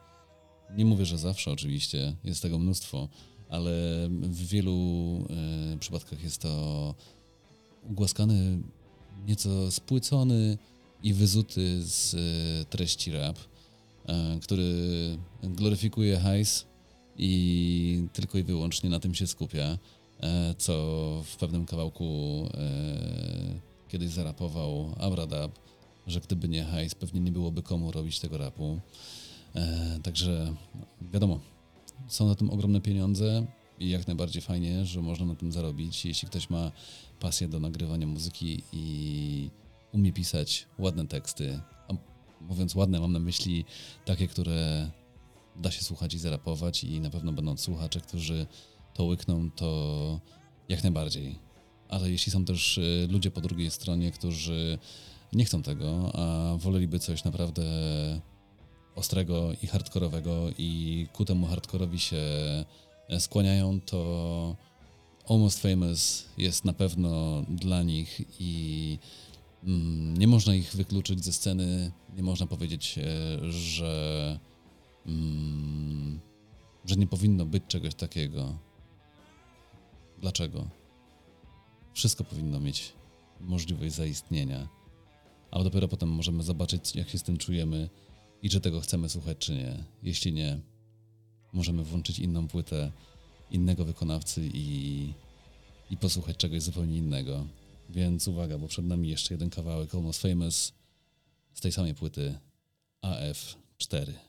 Nie mówię, że zawsze oczywiście, jest tego mnóstwo, ale w wielu y, przypadkach jest to ugłaskany, nieco spłycony i wyzuty z y, treści rap E, który gloryfikuje hajs i tylko i wyłącznie na tym się skupia, e, co w pewnym kawałku e, kiedyś zarapował Abradab, że gdyby nie hajs, pewnie nie byłoby komu robić tego rapu. Także wiadomo, są na tym ogromne pieniądze i jak najbardziej fajnie, że można na tym zarobić. Jeśli ktoś ma pasję do nagrywania muzyki i umie pisać ładne teksty, mówiąc ładne, mam na myśli takie, które da się słuchać i zarapować i na pewno będą słuchacze, którzy to łykną, to jak najbardziej. Ale jeśli są też y, ludzie po drugiej stronie, którzy nie chcą tego, a woleliby coś naprawdę ostrego i hardkorowego i ku temu hardkorowi się e, skłaniają, to Almost Famous jest na pewno dla nich i Mm, nie można ich wykluczyć ze sceny, nie można powiedzieć, e, że, mm, że nie powinno być czegoś takiego. Dlaczego? Wszystko powinno mieć możliwość zaistnienia, a dopiero potem możemy zobaczyć, jak się z tym czujemy i czy tego chcemy słuchać, czy nie. Jeśli nie, możemy włączyć inną płytę innego wykonawcy i, i posłuchać czegoś zupełnie innego. Więc uwaga, bo przed nami jeszcze jeden kawałek Almost Famous z tej samej płyty AF4.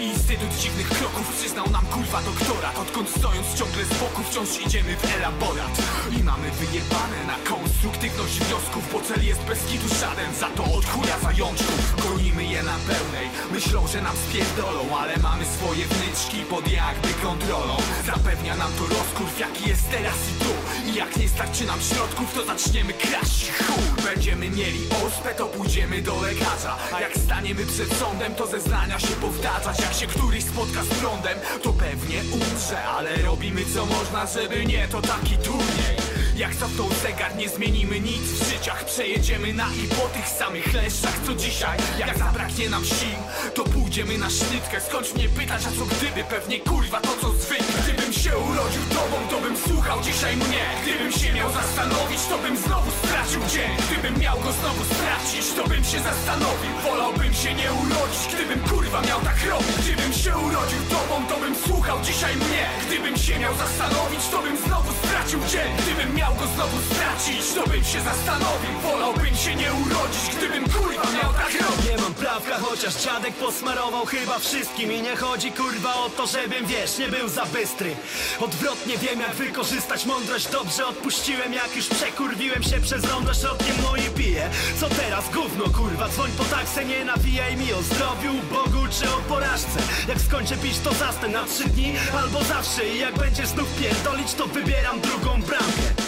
Instytut dziwnych kroków przyznał nam kurwa doktorat. Odkąd stojąc ciągle z boku wciąż idziemy w elaborat. I mamy wyjebane na konstruktywność wniosków. Bo cel jest bez kitu żaden, za to od chuja zajączków Gonimy je na pełnej, myślą, że nam spierdolą Ale mamy swoje wnyczki pod jakby kontrolą. Zapewnia nam to rozkurw jaki jest teraz i tu. I jak nie starczy nam środków to zaczniemy kraść chuj. Będziemy mieli ospę to pójdziemy do lekarza. Jak staniemy przed sądem to zeznania się powtarzać Jak się któryś spotka z prądem to pewnie umrze. Ale robimy co można żeby nie to taki turniej jak cofnął zegar, nie zmienimy nic w życiach. Przejedziemy na i po tych samych leszczach co dzisiaj. Jak zabraknie nam sił, to pójdziemy na sznytkę Skąd mnie pytać, a co gdyby? Pewnie kurwa to co zwykle Gdybym się urodził tobą, to bym słuchał dzisiaj mnie. Gdybym się miał zastanowić, to bym znowu stracił dzień. Gdybym miał go znowu stracić, to bym się zastanowił. Wolałbym się nie urodzić, gdybym kurwa miał tak robić. Gdybym się urodził tobą, to bym słuchał dzisiaj mnie. Gdybym się miał zastanowić, to bym znowu stracił dzień. Gdybym miał go znowu stracić, to bym się zastanowił. Wolałbym się nie urodzić, gdybym kurwa miał tak robić. Nie mam prawka, chociaż dziadek posmarował chyba wszystkim I nie chodzi kurwa o to, żebym wiesz, nie był za bystry. Odwrotnie wiem jak wykorzystać mądrość Dobrze odpuściłem, jak już przekurwiłem się przez rondo Środkiem moi piję. Co teraz gówno kurwa, dzwoń po taksę Nie nawijaj mi o zdrowiu, Bogu czy o porażce. Jak skończę pić to zasnę na trzy dni Albo zawsze i jak będziesz znów pierdolić To wybieram drugą bramkę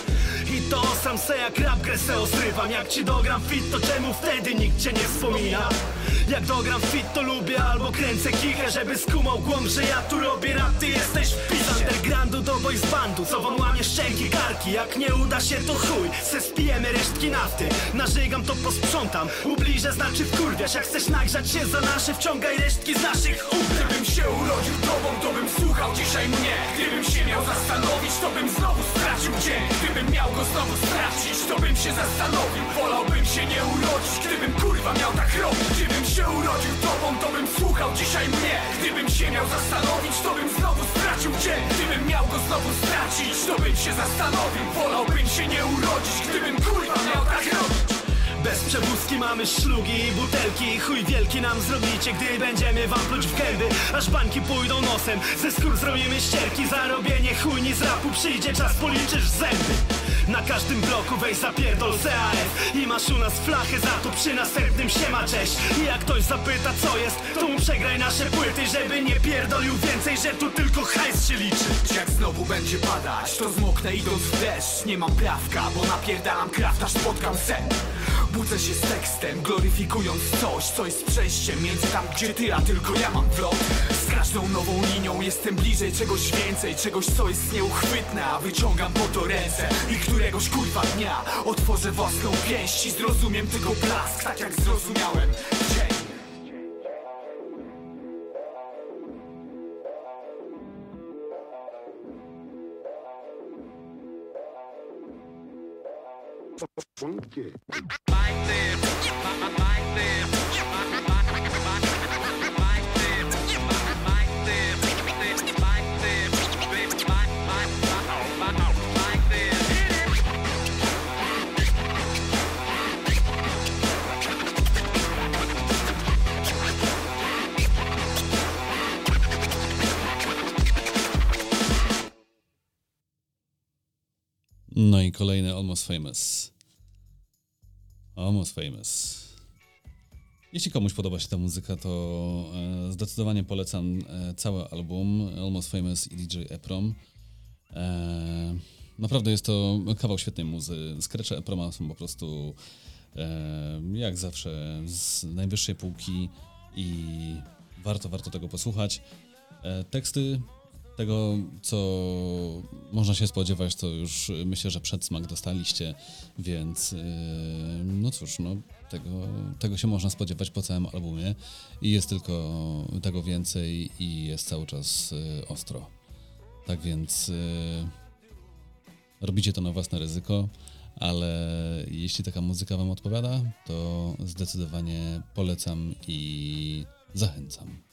i to sam se jak rap grę se osrywam Jak ci dogram fit to czemu wtedy nikt cię nie wspomina? Jak dogram fit to lubię albo kręcę kichę Żeby skumał głąb, że ja tu robię rap Ty jesteś wpis undergroundu do boys bandu Co wam łamie szczęki karki. Jak nie uda się to chuj Se spijemy resztki nafty. Nażygam to posprzątam Ubliżę znaczy wkurwiasz. Jak chcesz nagrzać się za nasze Wciągaj resztki z naszych ust. Gdybym się urodził tobą, to bym słuchał dzisiaj mnie. Gdybym się miał zastanowić, to bym znowu stracił dzień. Gdybym miał go znowu stracić, to bym się zastanowił. Wolałbym się nie urodzić, gdybym kurwa miał tak robić. Gdybym się urodził tobą, to bym słuchał dzisiaj mnie. Gdybym się miał zastanowić, to bym znowu stracił dzień Gdybym miał go znowu stracić, to bym się zastanowił. Wolałbym się nie urodzić, gdybym kurwa miał tak robić Bez przewózki mamy szlugi i butelki. Chuj wielki nam zrobicie, gdy będziemy wam pluć w gęby Aż bańki pójdą nosem, ze skór zrobimy ścierki. Zarobienie chujni z rapu, przyjdzie czas policzysz zęby. Na każdym bloku weź zapierdol CAF I masz u nas flachę za to przy następnym siema cześć. I jak ktoś zapyta co jest, to mu przegraj nasze płyty. Żeby nie pierdolił więcej, że tu tylko hajs się liczy. Jak znowu będzie padać, to zmoknę idąc w deszcz. Nie mam prawka, bo napierdalam kraft, aż spotkam sen Budzę się z tekstem, gloryfikując coś, co jest przejściem między tam, gdzie ty, a tylko ja mam wlot. Z każdą nową linią jestem bliżej czegoś więcej, czegoś, co jest nieuchwytne, a wyciągam po to ręce I któregoś kurwa dnia otworzę własną pięść i zrozumiem tylko blask, tak jak zrozumiałem dzień No i kolejny Almost Famous. Almost Famous. Jeśli komuś podoba się ta muzyka, to e, zdecydowanie polecam e, cały album Almost Famous i DJ Eprom. E, naprawdę jest to kawał świetnej muzy. Skrecze Eproma są po prostu jak zawsze z najwyższej półki i warto, warto tego posłuchać. Teksty tego, co można się spodziewać, to już y, myślę, że przedsmak dostaliście, więc yy, no cóż, no, tego, tego się można spodziewać po całym albumie i jest tylko tego więcej i jest cały czas yy, ostro. Tak więc yy, robicie to na własne ryzyko, ale jeśli taka muzyka Wam odpowiada, to zdecydowanie polecam i zachęcam.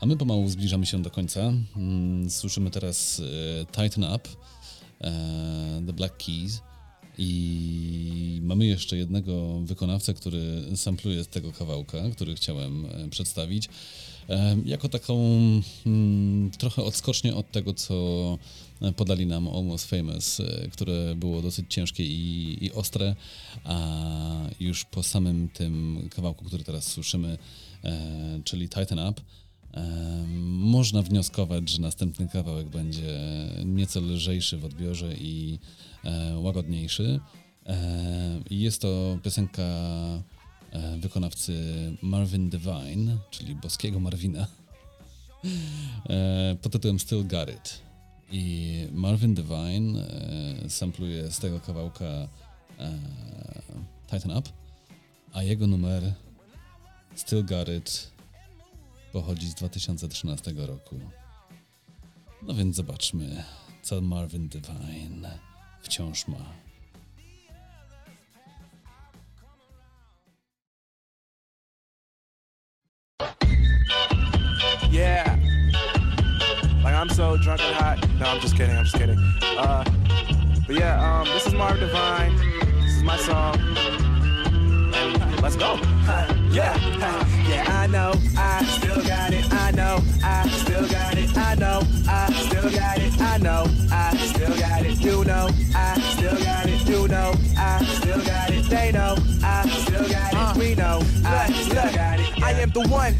A my pomału zbliżamy się do końca. Mm, Słyszymy teraz e, Tighten Up, e, The Black Keys i mamy jeszcze jednego wykonawcę, który sampluje z tego kawałka, który chciałem e, przedstawić. Jako taką mm, trochę odskocznie od tego, co podali nam Almost Famous, które było dosyć ciężkie i, i ostre, a już po samym tym kawałku, który teraz słyszymy, czyli Tighten Up, Można wnioskować, że następny kawałek będzie nieco lżejszy w odbiorze i e, łagodniejszy. E, jest to piosenka e, wykonawcy Marvin Divine, czyli boskiego Marvina, pod tytułem Still Got It. I Marvin Divine sampluje z tego kawałka Tighten Up, a jego numer Still Got It pochodzi z 2013 roku. No więc zobaczmy, co Marvin Divine wciąż ma. Yeah. Like I'm so drunk and hot. No, I'm just kidding. I'm just kidding. Uh, but yeah, um, this is Marv Divine. This is my song. And let's go. Yeah, yeah, I know. I still got it. I know. I still got it. I know. I still got it. I know. I still got it. You know. I still got it. You know. I still got it. They know. I still got it. Uh. We know. I still got it. I am the one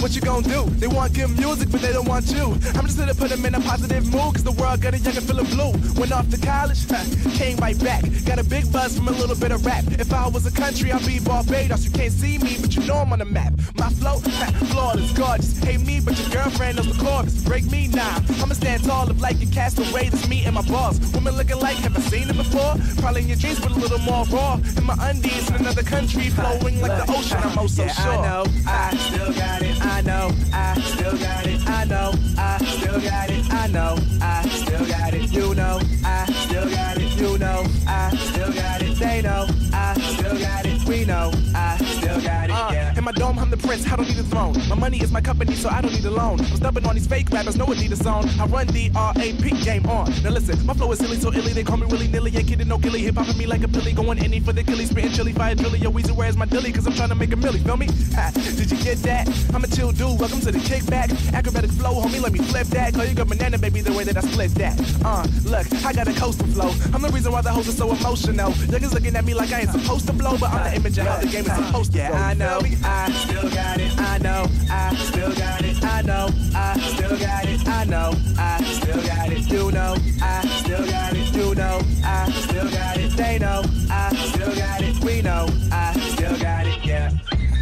What you gonna do? They want good music, but they don't want you. I'm just to put them in a positive mood, cause the world got a young and feeling blue. Went off to college, huh, came right back. Got a big buzz from a little bit of rap. If I was a country, I'd be Barbados. You can't see me, but you know I'm on the map. My flow, flawless, gorgeous. Hate me, but your girlfriend knows the chorus. Break me now. I'ma stand tall, if like a castaway. That's me and my boss. Women looking like, have I seen it before? Probably in your dreams, but a little more raw. In my undies in another country, flowing like the ocean. I'm oh so yeah, sure. I know, I still got it. I know, I still got it. I know, I still got it. I know, I still got it. You know, I still got it. You know, I still got it. They know, I still got it. We know, I still got it. Uh, Yeah. In my dome, I'm the prince, I don't need a throne. My money is my company, so I don't need a loan. I'm stubborn on these fake rappers, no need a zone. I run the R.A.P. game on. Now listen, my flow is silly, so illy, they call me willy nilly. Ain't kidding, no gilly. Hip hop me like a pilly, going any for the killy, spitting chili, fire drilly. Yo, Weezy, where's my dilly? Cause I'm trying to make a milli, feel me? Ha, did you get that? I'm a chill dude, welcome to the kickback. Acrobatic flow, homie, let me flip that. Call you good banana, baby, the way that I split that. Uh, look, I got a coastal flow. I'm the reason why the hoes are so emotional. Niggas looking at me like I ain't supposed to blow, but I'm the image of how the game is supposed to Yeah. I know, I still got it. I know, I still got it. I know, I still got it. I know, I still got it. You know, I still got it. You know, I still got it. They know, I still got it. We know, I still got it. Yeah.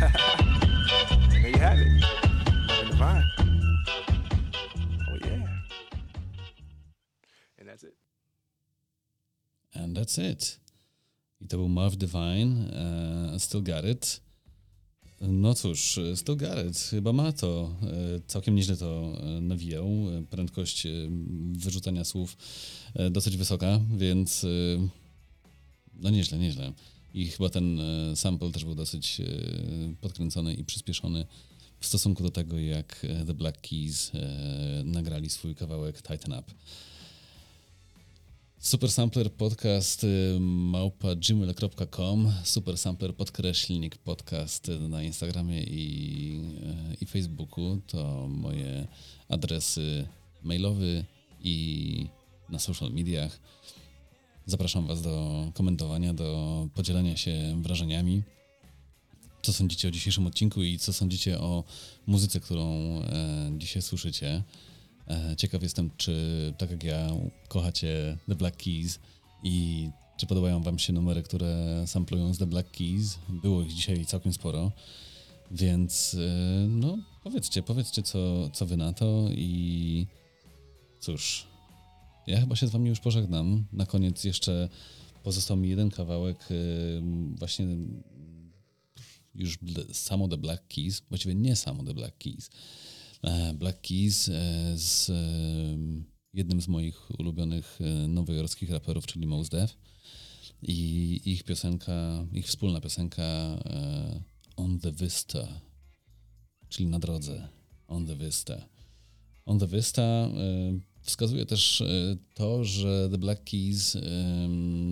There you have it. Divine. Oh yeah. And that's it. And that's it. I to był Marv Divine, e, Still Got It. No cóż, Got It chyba ma to. E, całkiem nieźle to e, nawijał. E, Prędkość wyrzucania słów dosyć wysoka, więc no nieźle, nieźle. I chyba ten sample też był dosyć podkręcony i przyspieszony w stosunku do tego, jak The Black Keys nagrali swój kawałek Tighten Up. Super Sampler podcast y, małpa gmail.com Super Sampler podkreślnik podcast y, na Instagramie i, y, i Facebooku to moje adresy mailowe i na social mediach. Zapraszam Was do komentowania, do podzielenia się wrażeniami. Co sądzicie o dzisiejszym odcinku i co sądzicie o muzyce, którą e, dzisiaj słyszycie? E, Ciekaw jestem, czy tak jak ja kochacie The Black Keys i czy podobają wam się numery, które samplują z The Black Keys. Było ich dzisiaj całkiem sporo, więc e, no powiedzcie, powiedzcie co, co wy na to i cóż, ja chyba się z wami już pożegnam. Na koniec jeszcze pozostał mi jeden kawałek e, właśnie już samo The Black Keys, właściwie nie samo The Black Keys, Black Keys e, z e, jednym z moich ulubionych e, nowojorskich raperów, czyli Mos Def i ich piosenka, ich wspólna piosenka e, On the Vista, czyli na drodze On the Vista. On the Vista e, wskazuje też e, to, że The Black Keys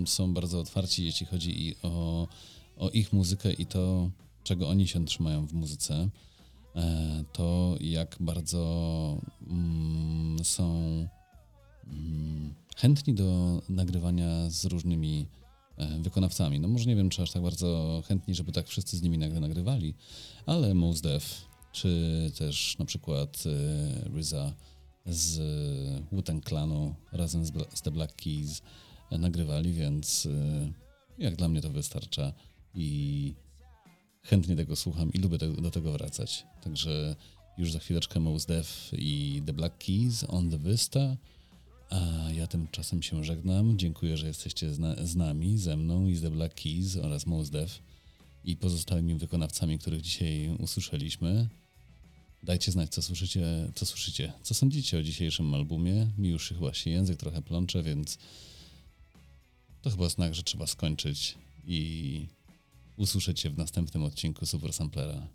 są bardzo otwarci, jeśli chodzi i o, o ich muzykę i to, czego oni się trzymają w muzyce. E, To jak bardzo mm, są mm, chętni do nagrywania z różnymi e, wykonawcami. No może nie wiem, czy aż tak bardzo chętni, żeby tak wszyscy z nimi nagle nagrywali, ale Mos Def, czy też na przykład e, RZA z Wu-Tang Clanu razem z, z The Black Keys nagrywali, więc jak dla mnie to wystarcza i chętnie tego słucham i lubię do tego wracać. Także już za chwileczkę Mos Def i The Black Keys on the Vista, a ja tymczasem się żegnam. Dziękuję, że jesteście z, z nami, ze mną i z The Black Keys oraz Mos Def i pozostałymi wykonawcami, których dzisiaj usłyszeliśmy. Dajcie znać, co słyszycie, co słyszycie, co sądzicie o dzisiejszym albumie. Mi już chyba się język trochę plącze, więc to chyba znak, że trzeba skończyć i usłyszeć się w następnym odcinku Super Samplera.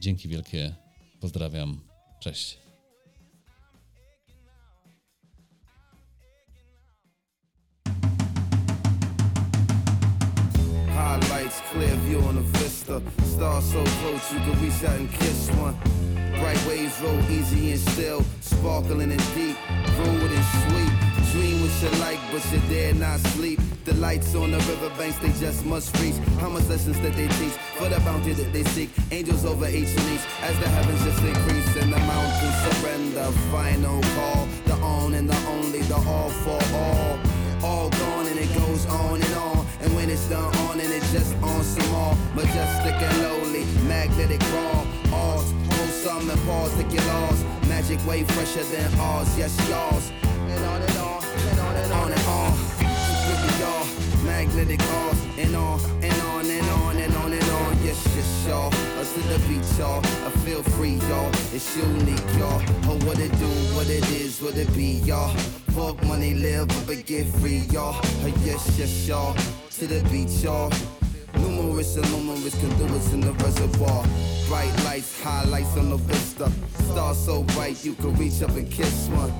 Dzięki wielkie, pozdrawiam, cześć. Highlights, clear view on the vista. Stars so close you can reach out and kiss one. Bright waves roll easy and still, sparkling and deep, fluid and sweet. Dream what you like, but you dare not sleep. The lights on the riverbanks, they just must reach. How much lessons that they teach for the bounty that they seek? Angels over each and each as the heavens just increase and the mountains surrender. Final call, the on and the only, the all for all. All gone and it goes on and on. And when it's done on and it's just on some more. Majestic and lowly, magnetic raw. All, wholesome and pause, take your laws. Magic way fresher than ours, yes, yours. And on and magnetic off and on and on and on and on and on. Yes, yes, y'all. Us to the beach, y'all. I feel free, y'all. It's unique, y'all. Oh, what it do, what it is, what it be, y'all. Fuck money, live up and get free, y'all. Oh, yes, yes, y'all. To the beat, y'all. Numerous and numerous conduits in the reservoir. Bright lights, highlights on the vista. Stars so bright you can reach up and kiss one.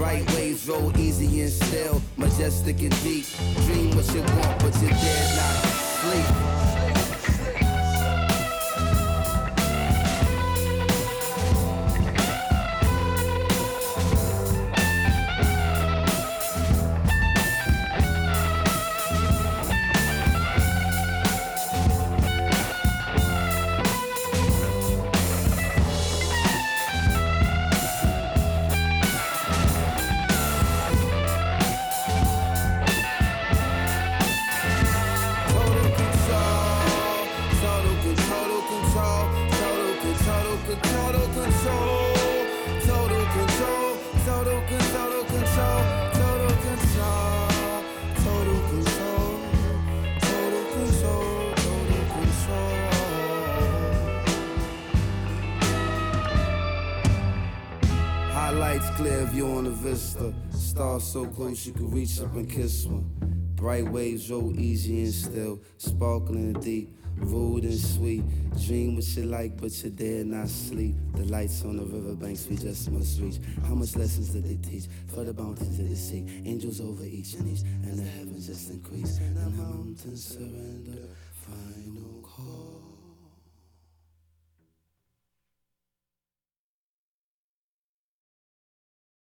Bright waves roll easy and still, majestic and deep. Dream what you want, but you dare not sleep. Close you can reach up and kiss one. Bright waves roll easy and still, sparkling deep, rude and sweet. Dream what you like, but you dare not sleep. The lights on the riverbanks we just must reach. How much lessons did they teach for the bounties of the sea? Angels over each and each, and the heavens just increase, and the mountains surrender.